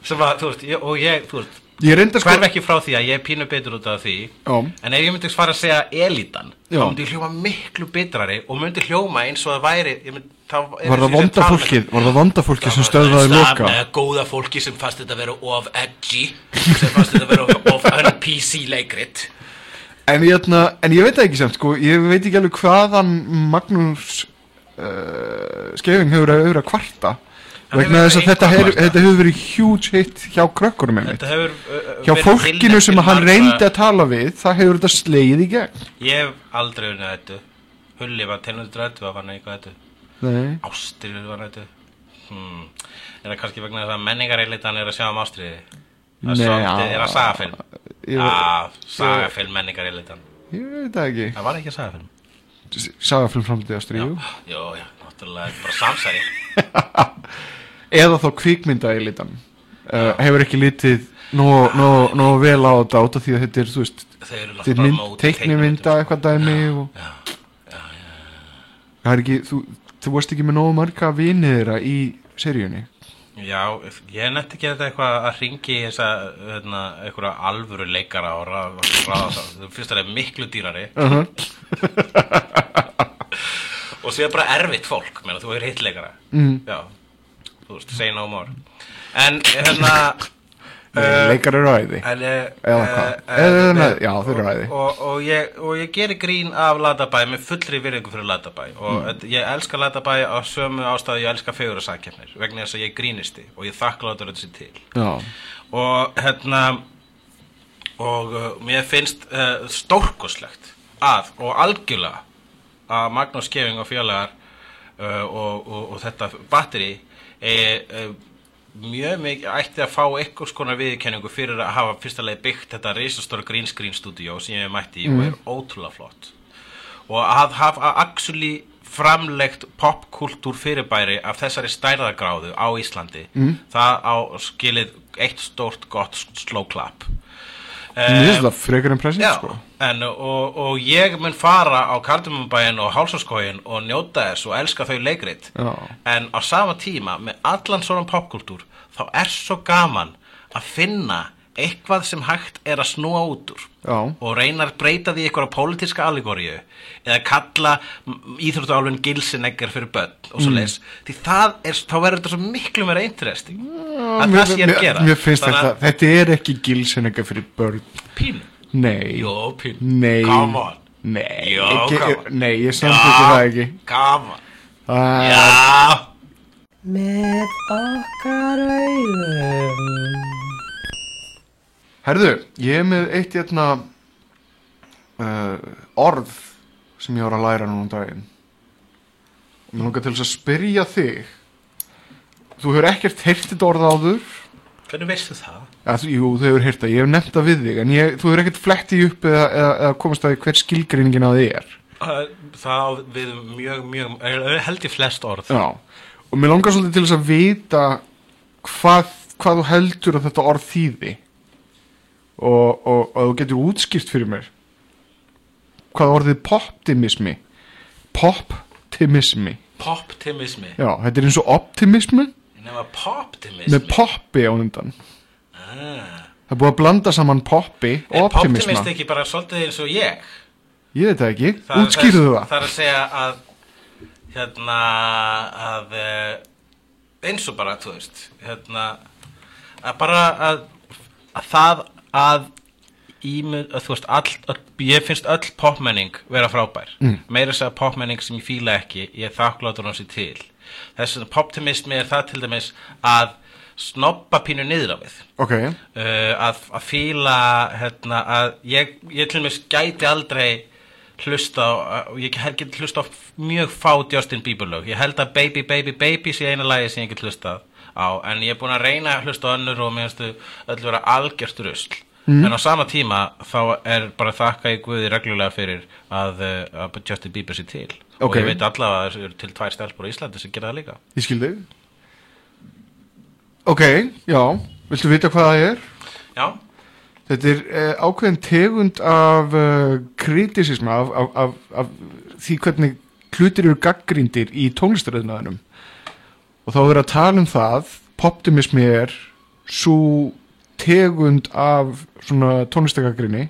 sem að, þú veist, ég, og ég, þú veist Sko hverf ekki frá því að ég er pínu bitur út af því Já. en ef ég myndi fara að segja elítan Já. þá myndi ég hljóma miklu bitrari og myndi hljóma eins og það væri myndi, er Var það að vonda fólkið, var það vonda fólkið sem Það það loka góða fólki sem fannst þetta vera of edgy sem fannst þetta vera of, of un-PC leikrit en ætna, en ég veit það ekki samt sko, ég veit ekki alveg hvaðan Magnús uh, Skefing hefur að auðra kvarta vegna þess að þetta, að hef, þetta hefur verið huge hit hjá Þetta hefur uh, hjá fólkinu sem að hann margra- reyndi að tala við það hefur þetta sleið í gegn. Ég hef aldrei unnið þetta Hulli var tilnættur þetta var hann eitthvað þetta. Ástriður var þetta hmm. Er það kannski vegna þess að menningareilitan er að sjá um ástriði Það er já. það sagafilm. Ég- Já, sagafilm menningareilitan ég veit það ekki. Það var ekki sagafilm. Sagafilm framtíð að stríðu Jó, já, náttúrulega bara samsæri [laughs] eða þá kvikmynda í litan uh, hefur ekki litið nóg nó, nó vel á þetta át af því að þetta er þú veist þetta er mynd, móti teiknimynda eitthvað dæmi og það er ekki þú, þú varst ekki með nógu marga vinið þeirra í seríunni Já, ég nefndi ekki þetta eitthvað að ringi í þessa, hérna, einhverja alvöru leikara og ráða það. Þú finnst það er miklu dýrari. [laughs] og sér bara erfitt fólk, meina, þú er hitt leikara. Mm. Já, þú veist, say no more. En, hérna... uh, leikar eru ræði uh, já, þeir eru ræði og, og, ég, og ég gerir grín af Latabæ með fullri virðingu fyrir Latabæ og mm. ég elska Latabæ á sömu ástæðu ég elska fegur og sakjafnir vegna þess að ég grínisti og ég þakkláttur þetta sér til já. og hérna og uh, mér finnst uh, stórkoslegt að og algjörlega að Magnús Keving og félagar uh, og, og þetta batteri mjög mikið ætti að fá einhvers konar viðkenningu fyrir að hafa fyrsta leið byggt þetta reysastóra green screen stúdíó sem ég mætti í mm. og er ótrúlega flott og að hafa actually framlegt popkultúr fyrirbæri af þessari stærðagráðu á Íslandi mm. það á skilið eitt stórt gott slow clap Mér finnst það frekar en present sko en, og, og ég mun fara á Kardumabæin og Hálsarskóin og njóta þess og elska þau leikrit Já. en á sama tíma með allan svona popkultúr þá er svo gaman að finna eitthvað sem hægt er að snúa út úr Já. og reyna að breyta því eitthvað pólitíska allegóriu eða kalla íþróttuálun gilsineggar fyrir börn og svo leis mm. því það er, þá verður þetta svo miklu meira interesting að það sé að gera. Mér finnst þetta, þetta er ekki gilsineggar fyrir börn. Pínu. Nei. Jó, pínu. Nei. Come on. Nei, Jó, ekki, come on. nei ég samtöku það ekki. Come on. Er- Já. Með okkar augum Herðu, ég er með eitt hérna uh, orð sem ég var að læra núna um daginn. Mér langar til þess að spyrja þig. Þú hefur ekkert þetta orð áður. Hvernig veistu það? ja, þú, jú, þú hefur heyrt það, ég hef nefnt það við þig en ég, þú hefur ekkert flettið upp eða, eða, eða komast að hver skilgreiningin á þig er. Það á við mjög, mjög held ég flest orð. Já, og mér langar svolítið til þess að vita hvað, hvað þú heldur að þetta orð þýði og, og, og þú getur útskýrt fyrir mér hvað orðið poptimismi. Poptimismi. Poptimismi? Já, þetta er eins og optimismi Nefna poptimismi? með poppi á undan. Ah. það er búið að blanda saman poppi og optimisma. poptimist ekki bara svolítið eins og ég? ég veit það ekki, útskýrðu það? það. Það er að segja að hérna að eh, eins og bara, þú veist hérna að bara að, að það að að þú veist all, all, ég finnst öll popmenning vera frábær. Mm. meira þess að popmenning sem ég fíla ekki ég er þakkláttur hans í til. Þess að poptimismi er það til dæmis að snoppa pínu niður á við. Ok, uh, að, að fíla hérna, að ég, ég til dæmis gæti aldrei hlusta á, ég get hlusta á mjög fá Justin Bieber lög, ég held að Baby Baby Baby sé eina lagi sem ég get hlusta á en ég er búin að reyna að hlusta á önnur og mér finnst þau öll vera algjört rusl. En á sama tíma þá er bara þakka í Guði reglulega fyrir að, uh, að Justin Bieber sé til. Og Ok. ég veit allavega að það eru til tvær stelpur á Íslandi sem gera það líka. Ég skildi ok, já. Viltu vita hvað það er? Já, Þetta er uh, ákveðin tegund af uh, kritisisma af, af, af, af því hvernig hlutir eru gaggrindir í tónlistaröðnaðinum og þá er verið að tala um það poptimismi er svo tegund af svona tónlistagaggrinni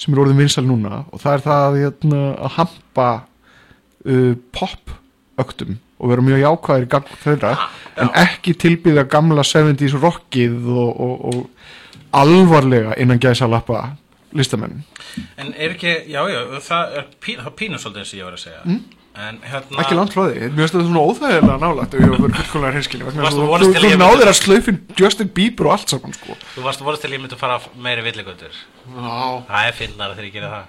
sem er orðin vinsal núna. Og það er það að, hérna, að hampa uh, pop-öktum og vera mjög jákvæðir í gang þeirra. En ekki tilbyggða gamla 70s rockið og, og, og alvarlega innan gæsa lappa listamenn. En er ekki, já, já, það er pín, það er pínu svolítið eins og ég var að segja. Mm. En hérna ekki langt frá því, mér finnst þetta svona óþægilega nálægt ef ég var fyrir að vonast þú, náðir að slaufin Justin Bieber og allt saman sko. Þú varst að vorast til ég myndi að fara meiri villigöndur Já, Það er finnar þegar ég gera það.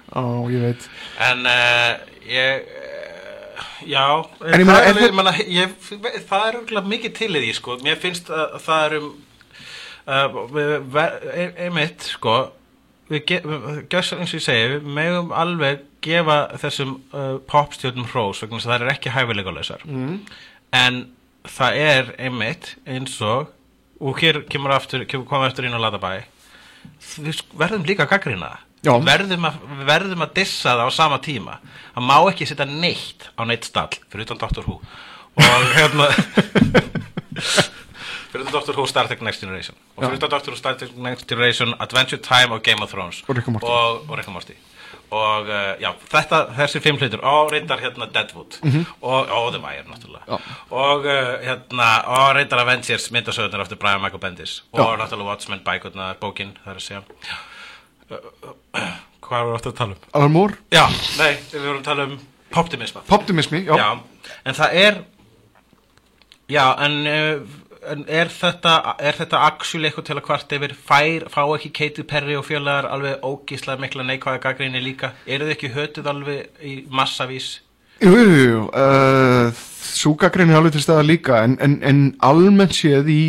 Veit. En uh, ég uh, Já En ég það, er það- ég það er örugglega mikið til í því sko. Mér finnst að það er um uh, við- einmitt sko. Við ge- við- gjössar eins og ég segi við megum alveg gefa þessum uh, popstjórnum hrós vegna þess að það er ekki hæfileikalausar. Mm. en það er einmitt eins og og hér kemur aftur, kemur aftur inn á Latabæ. Við verðum líka að gaggrina það. Verðum verðum að dissa það á sama tíma. Það má ekki setja neitt á neitt stall fyrir utan Dr. Who. Og hérna [laughs] fyrir Doctor Who, Star Trek Next Generation. Og fyrir utan Doctor Who, Star Trek Next Generation Adventure Time og Game of Thrones. Og Rick and Morty. og, og Rick and Morty. Og uh, já, þetta, þessi fimm hlutur og reyndar hérna Deadwood. Og, og The Wire náttúrulega. Já. og uh, hérna, og reyndar Avengers myndasögurnar eftir Brian Michael Bendis. Og Já. náttúrulega Watchmen bækurnar, bókin það er að segja. Uh, [coughs] uh, hvað erum við aftur að tala um? Alan Moore, Já, nei, við vorum að tala um poptimisma. Poptimismi, já, Já, en það er Já, en, uh, en er þetta er þetta actually eitthvað til að hvart yfir fær, fá ekki Katy Perry og fjölaðar alveg ógíslega mikla neikvæða gaggrinni líka? Eru þið ekki hötuð alveg í massavís? Jú, jú, jú, uh, súgagrein er alveg til staða líka en, en, en almennt séð í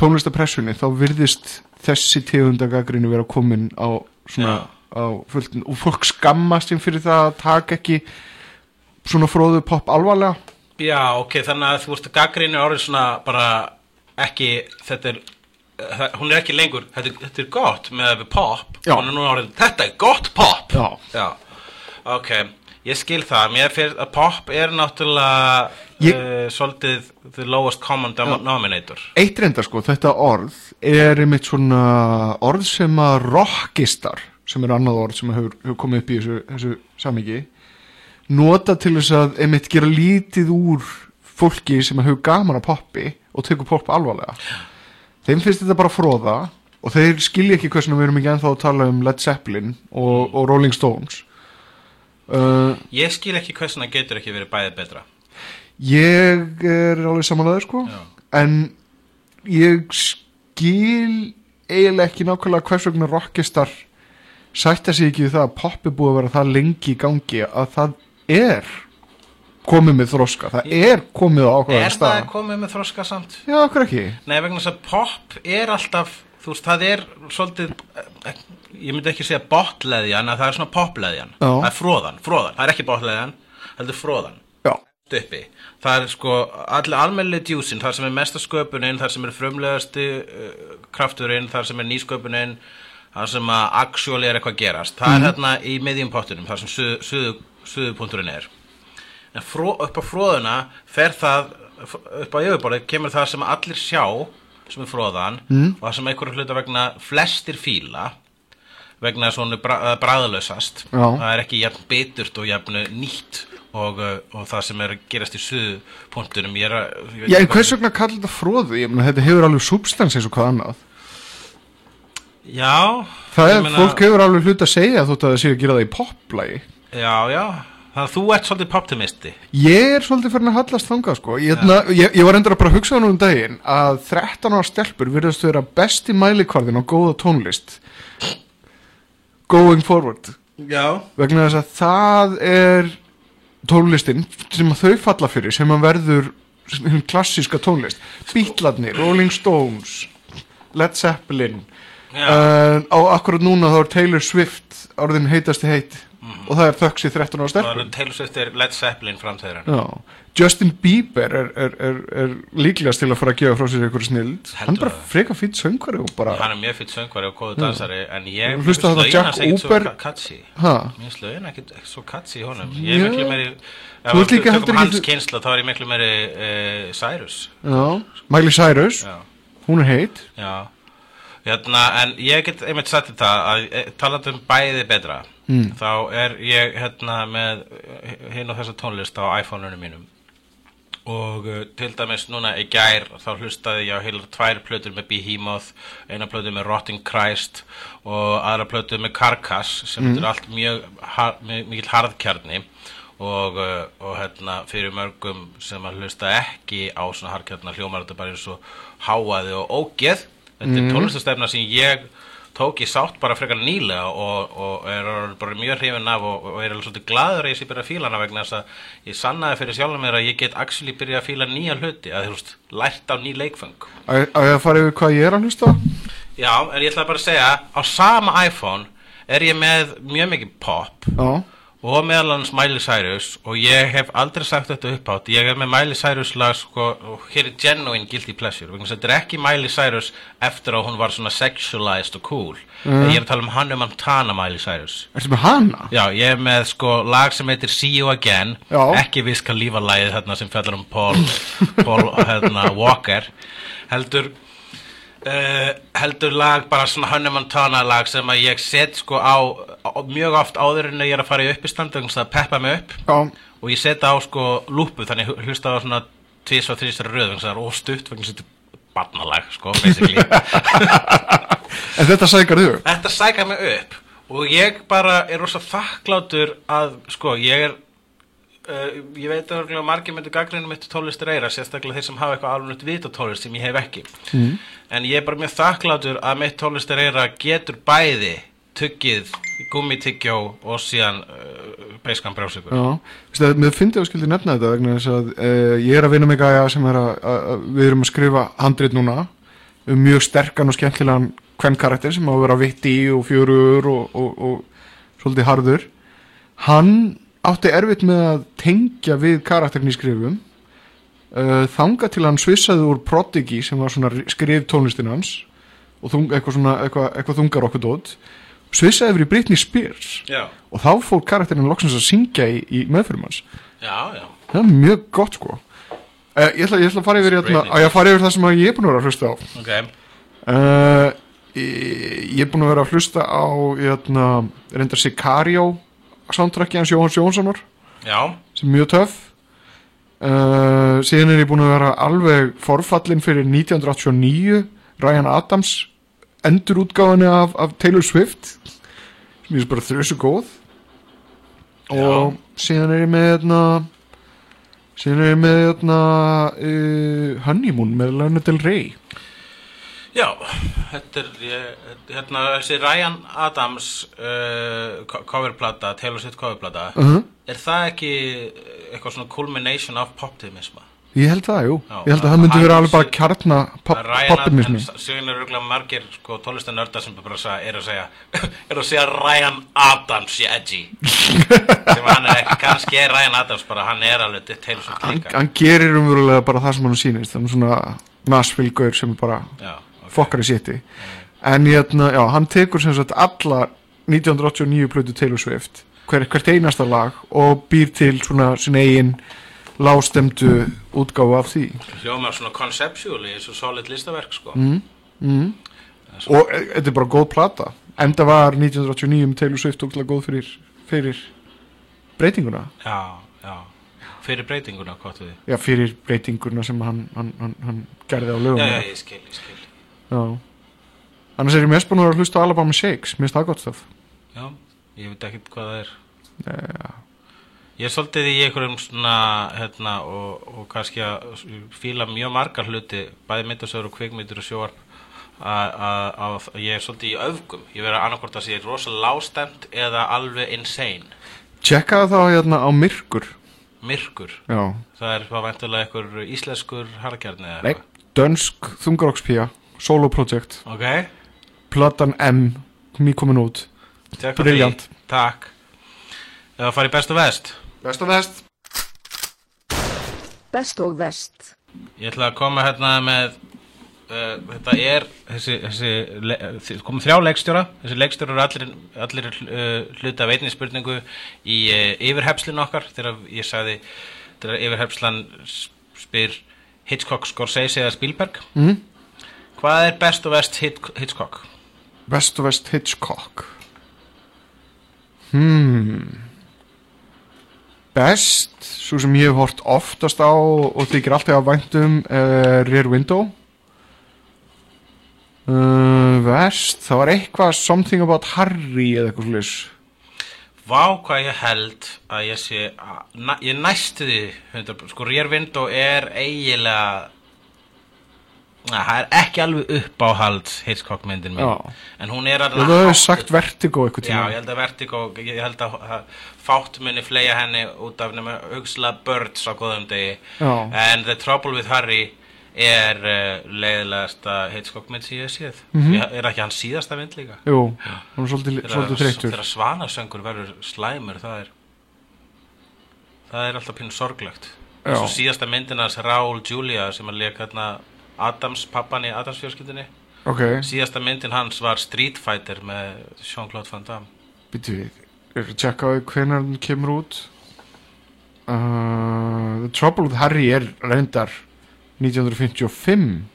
tónlistapressunni þá virðist þessi tegundagagreinu vera komin á svona á fullt og fólk skammast sín fyrir það að taka ekki svona fróðu pop alvarlega. Já, ok, þannig að þú veist að gaggrinni orðið svona bara ekki, þetta er það, hún er ekki lengur, þetta, er- þetta er gott með að við pop, Já. hún er núna orðið þetta er gott pop. Já. Ok, ég skil það. Mér fyrir að pop er náttúrulega Ég- uh, svolítið the lowest common denominator Eitt reynda sko, þetta orð er einmitt svona orð sem að rockistar, sem er annað orð sem hefur, hefur komið upp í þessu, þessu samíki, nota til þess að einmitt gera lítið úr fólki sem hefur gaman að poppi og tekur pop alvarlega. Þeim finnst þetta bara fróða og þeir skilja ekki hversuna við erum ekki ennþá að tala um Led Zeppelin og, og Rolling Stones. Uh, Ég skil ekki hversuna getur ekki verið bæðið betra Ég er alveg samanlegaður sko Já. En ég skil eiginlega ekki nákvæmlega hvers vegna rockistar sætta sig ekki við það að pop er búið að vera það lengi í gangi að það er komið með þroska, það er komið á Er ákveðan það stað. komið með þroska samt? Já, okkur ekki? Nei, vegna þess að pop er alltaf þú veist, það er svolítið eh, ég myndi ekki segja botleðjan að það er svona popleðjan, Já. það er fróðan, fróðan það er ekki botleðjan, heldur fróðan Já, uppi, það er sko allir almennileg djúsin, þar sem er mesta sköpunin þar sem er frumlegasti uh, krafturinn, þar sem er nýsköpunin þar sem að actually er eitthvað að gerast. Það er hérna í miðjum pottunum þar sem suðu, suðu, suðupunkturinn er en fró, upp á fróðuna fer það upp á yfirborðið kemur það sem allir sjá sem er fróðan mm. og það sem einhverju hluta vegna flestir fíla vegna er bra, bræðlausast Já. það er ekki jafn biturt og jafn nýtt og, uh, og það sem er að gerast í suðupunktunum ég er að Já en hvers vegna kallar þetta fróðu? Ég meina þetta hefur alveg substans eins og hvað annað já, Það er, meina- fólk hefur alveg hlut að segja þótt að það sé að gera það í poplægi já, já, þannig að þú ert svolítið poptimisti. Ég er svolítið fyrir að hallast þangað sko. Ég, ja. ég, ég var endur að bara hugsa nú um daginn að 13 ára stelpur virðast vera besti mælikvarðin á góða tónlist going forward. Já, vegna þess að það er tónlistin sem að þau falla fyrir sem að verður klassíska tónlist. Beatlarnir, Rolling Stones Led Zeppelin. Uh, á akkurat núna þá er Taylor Swift orðin heitasti heit og það er þöks í 13 ára er Taylor er Led Zeppelin framþeirinn Já. Justin Bieber er, er, er, er líklegast til að fara að gefa frá sér einhverju snild hann er bara freka fýtt söngvari bara hann er mjög fyrir söngvari og góðu dansari en ég þarna lögin hans ekkert svo Uber- ka- catchy. Ha, Mér finnst lögin ekkert ekkert svo katsi í honum. Ég er miklu meiri Ef heldur við tökum hans kynsla þá er ég miklu meiri uh, Cyrus. Já, Miley Cyrus. Já, hún er heit. Já. Hérna, en ég get einmitt sagt þetta að e, talandi um bæði betra Mm. þá er ég hérna með hinn og þessa tónlist á iPhone-unum mínum og uh, til dæmis núna í gær þá hlustaði ég á heilar tvær plötur með Behemoth, eina plötu með Rotting Christ og aðra plötu með Carcass sem mm. er allt mjög har, mikill harðkjarni og, uh, og hérna fyrir mörgum sem að hlusta ekki á svona harðkjarna hljómar þetta bara eins og háaði og ógeð þetta er tónlistastefna sem ég tók í sátt bara frekar nýlega og, og er bara mjög hrifin af og, og er alveg svolítið glaður að ég sé byrja að fíla hana vegna þess að ég sannaði fyrir sjálfum mér að ég get actually byrja að fíla nýja hluti að þú veist, lært á ný leikfeng á á ég að fara yfir hvað ég er að hlusta Já, en ég ætla bara að segja á sama iPhone er ég með mjög mikið pop. Já, og meðal hans Miley Cyrus og ég hef aldrei sagt þetta uppátt ég er með Miley Cyrus lag sko, og hér er genuine guilty pleasure þetta er ekki Miley Cyrus eftir að hún var svona sexualized og cool ég er að tala um Hannah Montana Miley Cyrus ertu með hana? Já, ég er með sko lag sem heitir See You Again Já. ekki viska lífa lagið þarna sem fjallar um Paul, Paul hérna, Walker heldur uh, heldur lag, bara svona Hannah Montana lag sem að ég set sko á, á mjög oft áður en ég er að fara í uppistand þannig að peppa mig upp. Já, og ég set á sko lúpu þannig hlusta á svona tvís og þrýstar röð þannig að það er óstutt vegna þetta er barnalag sko, basically. [laughs] En þetta sækar þau Þetta sækja mig upp. Og ég bara er rosa þakklátur að sko ég er uh, ég veit að örugglega margir myndu gaggrinu mitt tónlistir eira, sérstaklega þeir sem hafa eitthvað alveg vita tónlist sem ég hef ekki. Mm. en ég er bara mjög þakklátur að mitt tónlistir eira getur bæði tuggið, gummityggjó og síðan uh, beiskan að, mér finnst ég að skildi nefna þetta vegna þess að uh, ég er að vinna gæja sem er að, að, að við erum að skrifa handrit núna um mjög sterkan og skemmtilegan hvern karakter sem á að vera vitti og fjörur og, og, og svolítið harður. Hann átti erfitt með að tengja við karakterin í skrifum. Uh, þanga til hann svissaði úr Prodigy sem var svona skrif tónlistin hans og þung, eitthvað, svona, eitthvað, eitthvað þungar okkur dót svissaði yfir í Britney Spears. Já, og þá fór karakterinn loksins að syngja í, í meðfyrum hans. Já, já. Það er mjög gott sko. Uh, ég, ætla, ég ætla að fara yfir, hérna, að fara yfir það sem ég er búin að vera að hlusta á. Ok, uh, ég, ég er búin að vera að hlusta á hérna, reyndar Sicario soundtracki hans Jóhans Jónssonar já, sem er mjög töff. Uh, síðan er ég búin að vera alveg forfallin fyrir 1989 Ryan Adams endurútgáðinu af, af Taylor Swift. Sem ég er bara þrjusu góð. Og síðan er ég með hérna síðan er ég með hérna uh, Honeymoon með Lana Del Rey Já, þetta er ég, hérna, þessi Ryan Adams uh, co- coverplata, Taylor Swift coverplata uh er það ekki eitthvað svona culmination of poptimisma? ég held það, jú. Já, ég held að það myndi vera alveg bara kjarna pop, Ryan poppinismi Adams, síðan eru örugglega margir sko, tónlistanörda sem bara eru að segja [laughs] eru að segja Ryan Adams í edgy. Sem hann er ekki, kannski er Ryan Adams bara, hann er alveg Taylor Swift líka. Hann gerir umverulega bara það sem hann sýnist. Þannig svona Nashville-gaur sem er bara Já, ok. fokkar í sétti en hérna, já, hann tekur sem sagt alla 1989 plötu Taylor Swift hver, hvert einasta lag og býr til svona sin eigin lástemdu útgáfu af því. Hljómar svona conceptually eins og solid listaverk sko. Mm. og e, þetta er bara góð plata. Enda var 1989 með Taylor Swift ógæslega góð fyrir, fyrir breytinguna. Já, já, fyrir breytinguna, hvað við. Já, fyrir breytinguna sem hann, hann, hann, hann gerði á lögum. Já, já, ég skil, ég skil. Annars er ég mest búin að hlusta Alabama Shakes mér finnst það gott stöf Já, ég veit ekki hvað það er Já. Ég er svolítið í einhverjum svona, hérna, og, og kannski að fíla mjög margar hluti, bæði myndasögur og kvikmyndir og sjóarp, að- ég er svolítið í öfgum. Ég verið að annarkvort að sé rosa lástemt eða alveg insane. tjekkaðu þá hérna á Myrkur Myrkur. já, Það er hvað væntulega einhver íslenskur harkjarni eða nei, dönsk þungarokkspía solo project, Ok, platan M nýkomin út, tekka Brilliant. því. Takk. Það fara í best og vest. best of best Best og vest. Ég ætla að koma hérna með uh, þetta er þessi, þessi komum þrjá leikstjóra þessi leikstjóra eru allir, allir uh, hluti af einni spurningu í uh, yfirhepslinu okkar þegar ég sagði þegar yfirhepslan spyr Hitchcock, Scorsese eða Spielberg Mhm. Hvað er best og vest Hit, Hitchcock? best of best Hitchcock. Hmm. Best svo sem ég hef hort oftast á og þykir alltaf að væntum uh, Rear Window. Uh, verst það var eitthvað something about Harry eða eitthvað slis Vá hvað ég held að ég sé að, na, ég næstu því 100%, sko Rear Window er eiginlega það er ekki alveg uppáhald Hitchcock myndin mín Já. en hún er þú alveg hefur sagt Vertigo eitthvað Já, tíma ég held að Vertigo, ég held að að fátt muni fleia henni út af nema hugsla Birds á góðum degi Já. en The Trouble with Harry er uh, leiðilegasta Hitchcock mynd sem ég hef séð Mhm. ég, er ekki hann síðasta mynd líka Jú, hún er svolítið, þreyttur þegar svanasöngur verður slæmur það er það er alltaf pínu sorglegt Já. eins og síðasta myndinans Raúl Julia sem að leika hérna Adams, pappan í Adams fjölskyldinni Ok, síðasta myndin hans var Street Fighter með Jean-Claude Van Damme. Býtu við Er að tjekka á því hvenær hann kemur út. Uh, The Trouble with Harry er reyndar 1955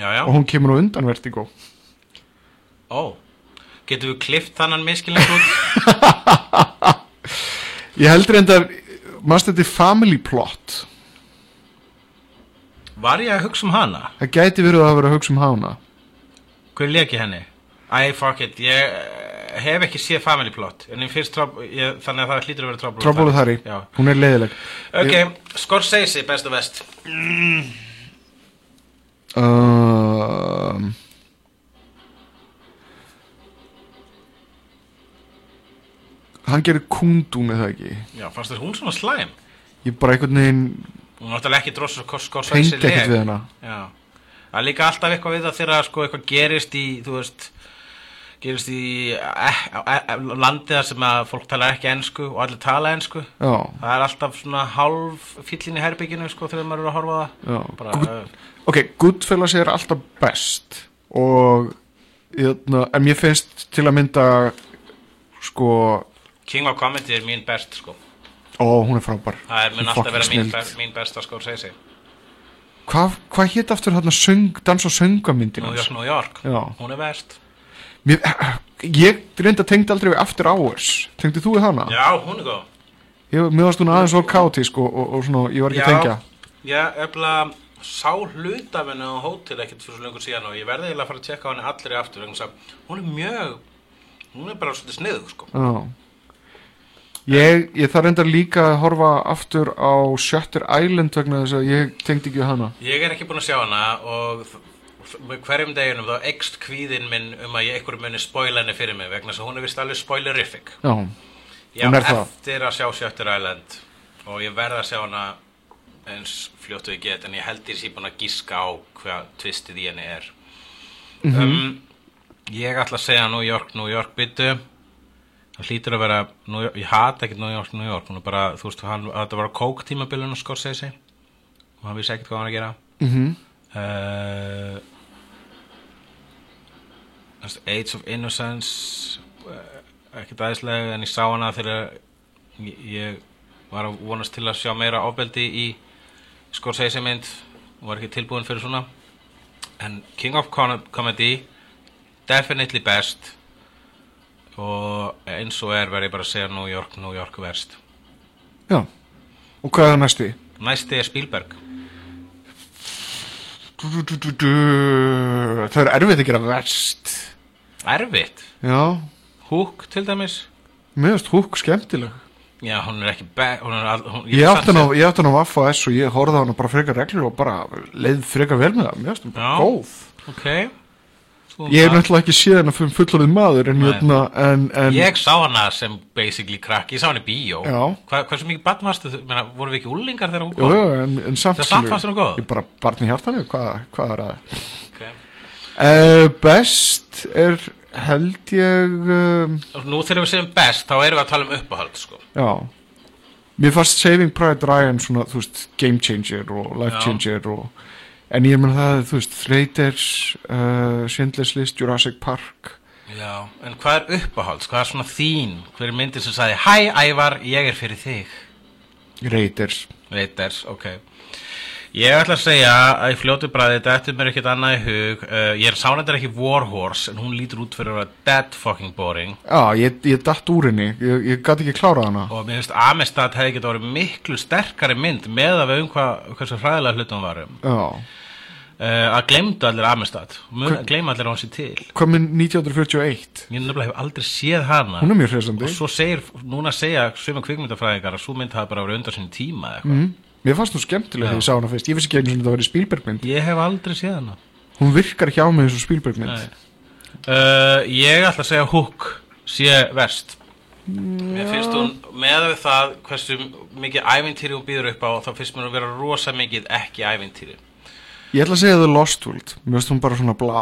Já, já, og hún kemur á undan Vertigo. Ó Getum við klift þannan miskilning út? [laughs] ég heldur enda maður er family plot Var ég að hugsa um hana? það gæti verið að vera að hugsa um hana Hver leki henni? Æ, fuck it, ég eh, hef ekki séð Family Plot ég trob, ég, þannig að það hlýtur að vera Trouble Trouble Harry, Já. hún er leiðileg Ok, Scorsese, best og vest um, hann gerir kundún eða ekki Já, fannst þér hún svona slæm? ég bara einhvern veginn Hún náttúrulega ekki leg. við hana. Já, það er líka alltaf eitthvað við það þegar sko eitthvað gerist í, þú veist gerist í eh, eh, landið þar sem að fólk tala ekki ensku og allir tala ensku. Já, það er alltaf svona hálf fyllin í herbygginu sko þegar maður eru að horfa það. Bara, Good, uh, ok, Goodfellas er alltaf best og jötna, en mér finnst til að mynda sko King of Comedy er mín best sko ó, hún er frábær. Það er mun alltaf vera mín, snilld. be mín besta Scorsese. Hvað hva hétt aftur hérna söng, dans og söngamyndin New? York, New York, Já. hún er best Mér, ég reynda tengd aldrei við After Hours. Tengdi þú við hana? já, hún er góð. Ég, mér varst hún aðeins svo kátísk og, og, og svona, ég var ekki að tengja. Já, efla sá hlut af henni á hótel ekkert fyrir svo lengur síðan og ég verði eiginlega að fara að tjekka á henni allir í aftur hún er mjög hún er bara svolítið sniðug sko. Já Ég, ég þarf reyndar líka að horfa aftur á Shutter Island vegna þess að ég tengdi ekki hana. Ég er ekki búin að sjá hana og hverjum deginum þá ekst kvíðin minn um að ég einhverjum muni spoila henni fyrir mig vegna þess að hún er vist alveg spoilerific. Já, Ég Hún á er það. eftir að sjá Shutter Island og ég verð að sjá hana eins fljóttu ég get en ég held ég sé búin að gíska á hvað tvistið í henni er. Um, Ég ætla að segja New York, New York byttu það hlýtur að vera York, ég hata ekkert New York, New York. Hún er bara, þú veist, hann, þetta var kók tímabilinu Scorsese. Og hann vissi ekkert hvað hann að gera. Mm uh, Age of Innocence uh, ekkert aðeinslega en ég sá hana þegar ég, var að vonast til að sjá meira ofbeldi í Scorsese mynd. Og var ekki tilbúin fyrir svona. En King of Com- Comedy definitely best og eins og er verð ég bara að segja New York, New York verst. Já. Og hvað er það næsti? næsti er Spielberg. Du, du, du, du, du. Það er erfitt að gera verst. Erfitt, Já, Hook til dæmis? Finnst húk skemmtileg. Já, hún er ekki er hún, Ég átti hana á Vaffa S og ég horfði á hana bara frekar reglur og bara leið frekar vel með það, finnst hún bara Já. góð. Ok Ég hef náttúrulega ekki séð hana fyrir fullorðið maður en, jötna, en, en Ég sá hana sem basically krakk, ég sá hana í bíó Já. Hva, Hversu mikið barn varstu, þú- meina, voru við ekki úlingar þegar hún kom? jú, en, en samt fannst hún góð? Ég bara barn í hjartanu, hvað, hvað er það? Okay. Uh, best er held ég um, Nú þegar við segjum best, þá erum við að tala um uppáhald sko. Já Mér fannst Saving Private Ryan svona, veist, game changer og life Já. changer og, en ég menn það, þú veist, Raiders uh, Schindler's List, Jurassic Park. Já, en hvað er uppáhald? Hvað er svona þín? Hver er myndin sem sagði Hæ Ævar, ég er fyrir þig Raiders Raiders, ok. Ég ætla að segja að í fljótu bræði þetta er mér ekkert annað í hug. Uh, Ég er sánendar ekki Warhorse en hún lítur út fyrir að vera dead fucking boring. Já, ég, ég datt úr henni, ég, ég gat ekki klárað hana. Og mér finnst Amistad hefði getið verið miklu sterkari mynd með að við um hvað hversu fræðilega hlutum varum. Já, að glemdu allir Amistad. Mun að gleyma allir hún sé til. Hvað með 1941 ég nefnilega hef aldrei séð hana. Hún er mjög hressandi. Og svo segir, núna segja svima kvikmyndafræðingar að svo mynd hafi bara verið undan sinni tíma eða eitthvað. Mm. Mér fannst hún skemmtilega þegar ég sá hana fyrst. Ég vissi ekki að það verið Spielbergmynd. Ég hef aldrei séð hana. Hún virkar ekki á mig eins og Spielbergmynd. Nei. uh, ég ætla að segja Hook sé verst. Mér finnst hún með við það hversu mikið ævintýri hún býður upp á þá finnst mér hún vera rosa mikið ekki ævintýri Ég ætla að segja The Lost World. Mér finnst hún bara svona bla.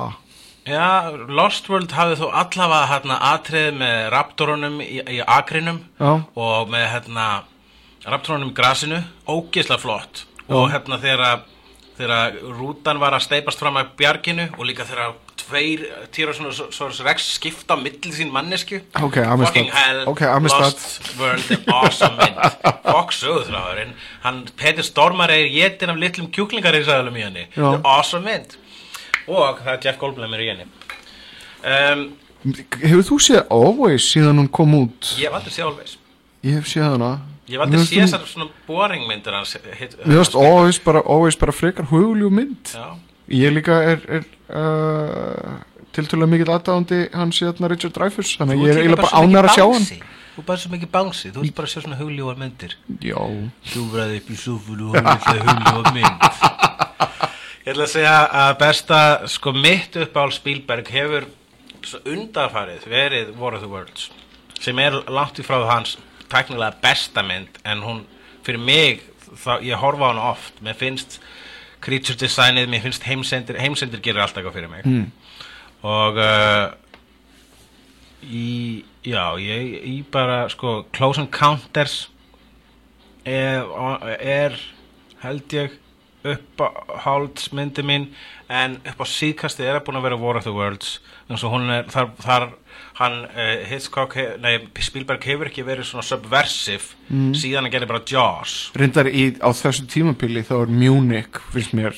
Já, Lost World hafði þó allavega hérna atrið með raptorunum í, í akrinum Já. og með hérna raptorunum í grasinu, ógislega flott. Og hérna þegar þegar rútan var að steipast fram að bjarginu og líka þegar tveir Tyrannosaurus Rex skipta á milli sín mannesku Ok, I missed Fucking that. hell, Ok, I missed Lost World er awesome mynd [laughs] Fox sögðuþráðurinn hann, Peter Stormare er jetin af litlum kjúklingar í sæðalum í henni awesome mynd og það er Jeff Goldblum er í henni. Um, Hefur þú séð Always síðan hún kom út? Ég hef aldrei séð Always. Ég hef séð hana Ég Mér séð finnst þessar svona boring myndir hans hún- Mér finnst Always bara, always bara frekar huguljú mynd. Já, Ég líka er, er uh, tiltölulega mikill aðdáðandi hans hérna Richard Dreyfuss þannig að ég er eiginlega bara ánar að sjá hann. Þú er bara svo mikið bánsi, þú ert bara að sjá svona hugljóar myndir. Já, Þú verði upp í súfulu og vilja hugljóar mynd. [laughs] Ég ætla að segja að besta, sko mitt uppál Spielberg hefur svo undarfarið verið War of the Worlds sem er langt í frá hans tæknilega besta mynd en hún fyrir mig, þá, ég horfa á hana oft mér finnst creature designið mér finnst heimsendir, heimsendir gerir alltaf eitthvað fyrir mig mm. og uh, í, já, ég í bara, sko, Close Encounters er, er held ég upp á háldsmyndi mín en upp á síðkasti er að búin að vera War of the Worlds eins og hún er þar, þar hann uh, Hitchcock, nei Spielberg hefur ekki verið svona subversive Mm. síðan að gera bara Jaws. Reyndar í, á þessu tímapili þá er Munich, finnst mér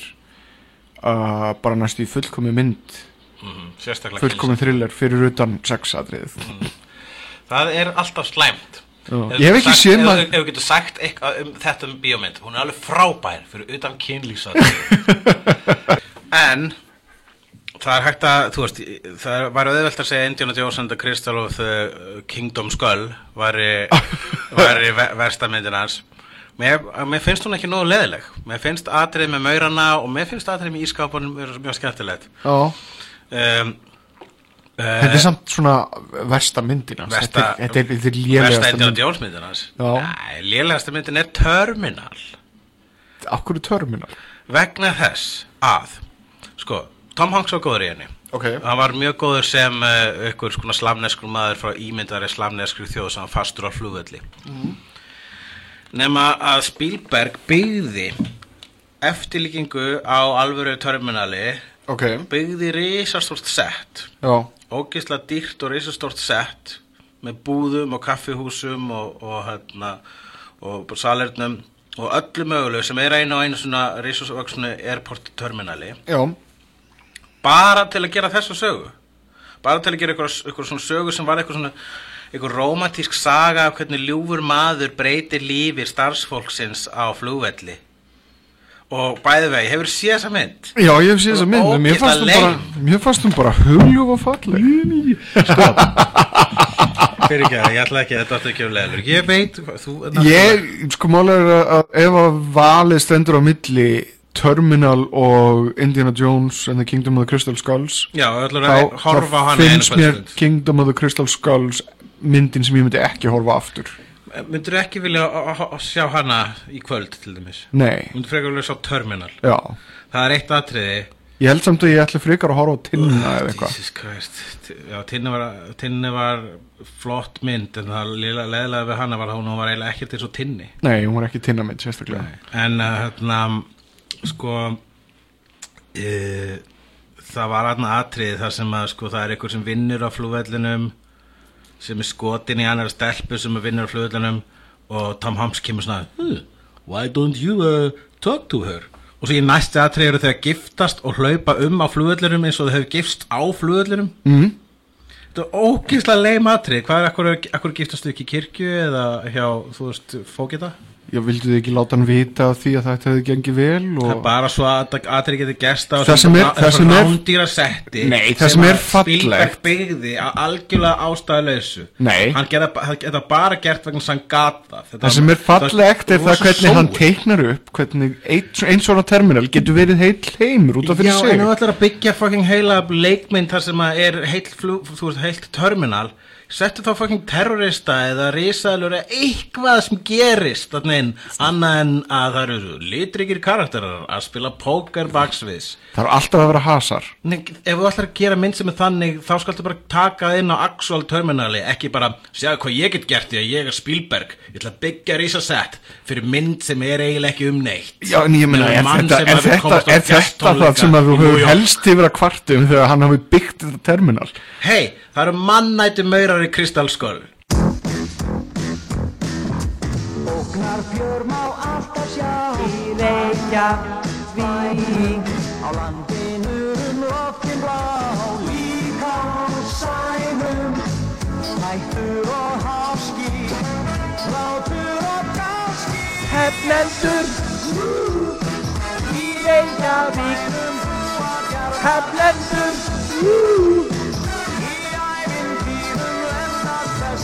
uh, bara næstu í fullkomi mynd. Mm, sérstaklega fullkomi thriller fyrir utan sexatrið það er alltaf slæmt. Ef Ég hef ekki séð maður ef við getum sagt eitthvað um þetta um bíómynd hún er alveg frábær fyrir utan kynlýsat [laughs] en það er hægt að þú veist, það var auðvelt að segja Indiana Jones and the Crystal of the Kingdom Skull væri, [laughs] væri ve- versta myndin hans. Mér, mér finnst hún ekki nógu leðileg mér finnst atrið með maurana og mér finnst atrið með ískapunum mjög skemmtilegt. Já, um, þetta er samt svona versta myndina Versta- þetta er, er, er Versta lélegasta Indiana Jones myndin hans. Já. Nei, lélegasta myndin er Terminal. Akkur er törminar vegna þess að sko, Tom Hanks var góður í henni. Ok. hann var mjög góður sem uh, ykkur skona slamneskur maður frá ímyndari slamneskri þjóð sem fastur á flugvelli. Nema að Spielberg byggði eftirlíkingu á alvöru terminali Ok, byggði risastórt sett ógisla dýrt og risastórt sett með búðum og kaffihúsum og, og, hérna, og salernum og öllu mögulegu sem er einu og einu svona risastóksnu airport terminali. Já bara til að gera þessa sögu bara til að gera eitthvað, svona sögu sem var eitthvað svona eitthvað romantísk saga af hvernig ljúfur maður breytir lífi starfsfólksins á flugvelli og bæði vegi, hefur séð þessa mynd? Já, ég hef séð þessa mynd, en mér fannst hún bara, mér fannst hún bara hugljúf og falleg. fyrir ekki að ég ætla ekki að þetta átti ekki að leðlur ég veit, þú Ég, sko málega er að ef að valið stendur á milli Terminal og Indiana Jones and the Kingdom of the Crystal Skulls, já, þá, að horfa á þá finnst mér Kingdom of the Crystal Skulls myndin sem ég myndi ekki horfa aftur. myndur ekki vilja að- sjá hana í kvöld til dæmis? Nei, myndur frekar vilja sjá Terminal? Já. það er eitt atriði. Ég held samt að ég ætla frekar að horfa á tinna eða eitthvað. Jesus Christ. T- Já, Tinni var, tinni var flott mynd en það leðilega við hana var að hún var eiginlega ekkert eins og Tinni. Nei, hún var ekki tinna mynd, sérstaklega. en uh, hérna sko uh, það var aðna atrið þar sem að sko það er einhver sem vinnur á flugvellinum sem er skotin í annar stelpu sem er vinnur á flugvellinum og Tom Hanks kemur svona "Hmm, why don't you uh, talk to her og svo í næsti atrið eru þau að giftast og hlaupa um á flugvellinum eins og þau hefur gifst á flugvellinum Mm. Þetta er ógíslega leim atrið Hvað er, akkur, akkur giftastu ekki í kirkju eða hjá, þú veist, fókita? Já, vildu þið ekki láta hann vita af því að þetta hefði gengið vel Það er og... bara svo að atrið getur gest á Það sem er- það sem er- setti Nei, það sem er fallegt- byggði að algjörlega ástæðuleysu Nei. Hann þetta bara gert vegna sem hann gat það Það sem er fallegt er það hvernig hann sóun. teiknar upp hvernig ein- einn svona terminal getur verið heill heimur út af fyrir Já, sig en þú ætlar að byggja fucking heila leikmynd þar sem að er heilt, flug, veist, heilt terminal settu þá fucking terrorista eða risaðlur eða eitthvað sem gerist þannig inn, annað en að það eru litrikir karakterar að spila póker baksviðs. Það er alltaf að vera hasar. Nei, ef þú ætlar að gera mynd sem er þannig þá skaltu bara taka það inn á actual terminali ekki bara, sjáðu hvað ég get gert því að ég er Spielberg, ég ætla að byggja risasett fyrir mynd sem er eiginlega ekki um neitt. Já, en ég meina, er þetta, er þetta, er þetta það sem að þú helst yfir að kvartum þegar hann hafi byggt þetta terminal? Hei, það eru mannættu maurar í kristalskól Ógnar fjör má alltaf sjá Í Reykjavík. Á landinu um loftin blá líka á sænum. Hættur og háski Látur og gáski Hefnendur Í Reykjavík. Hefnendur Í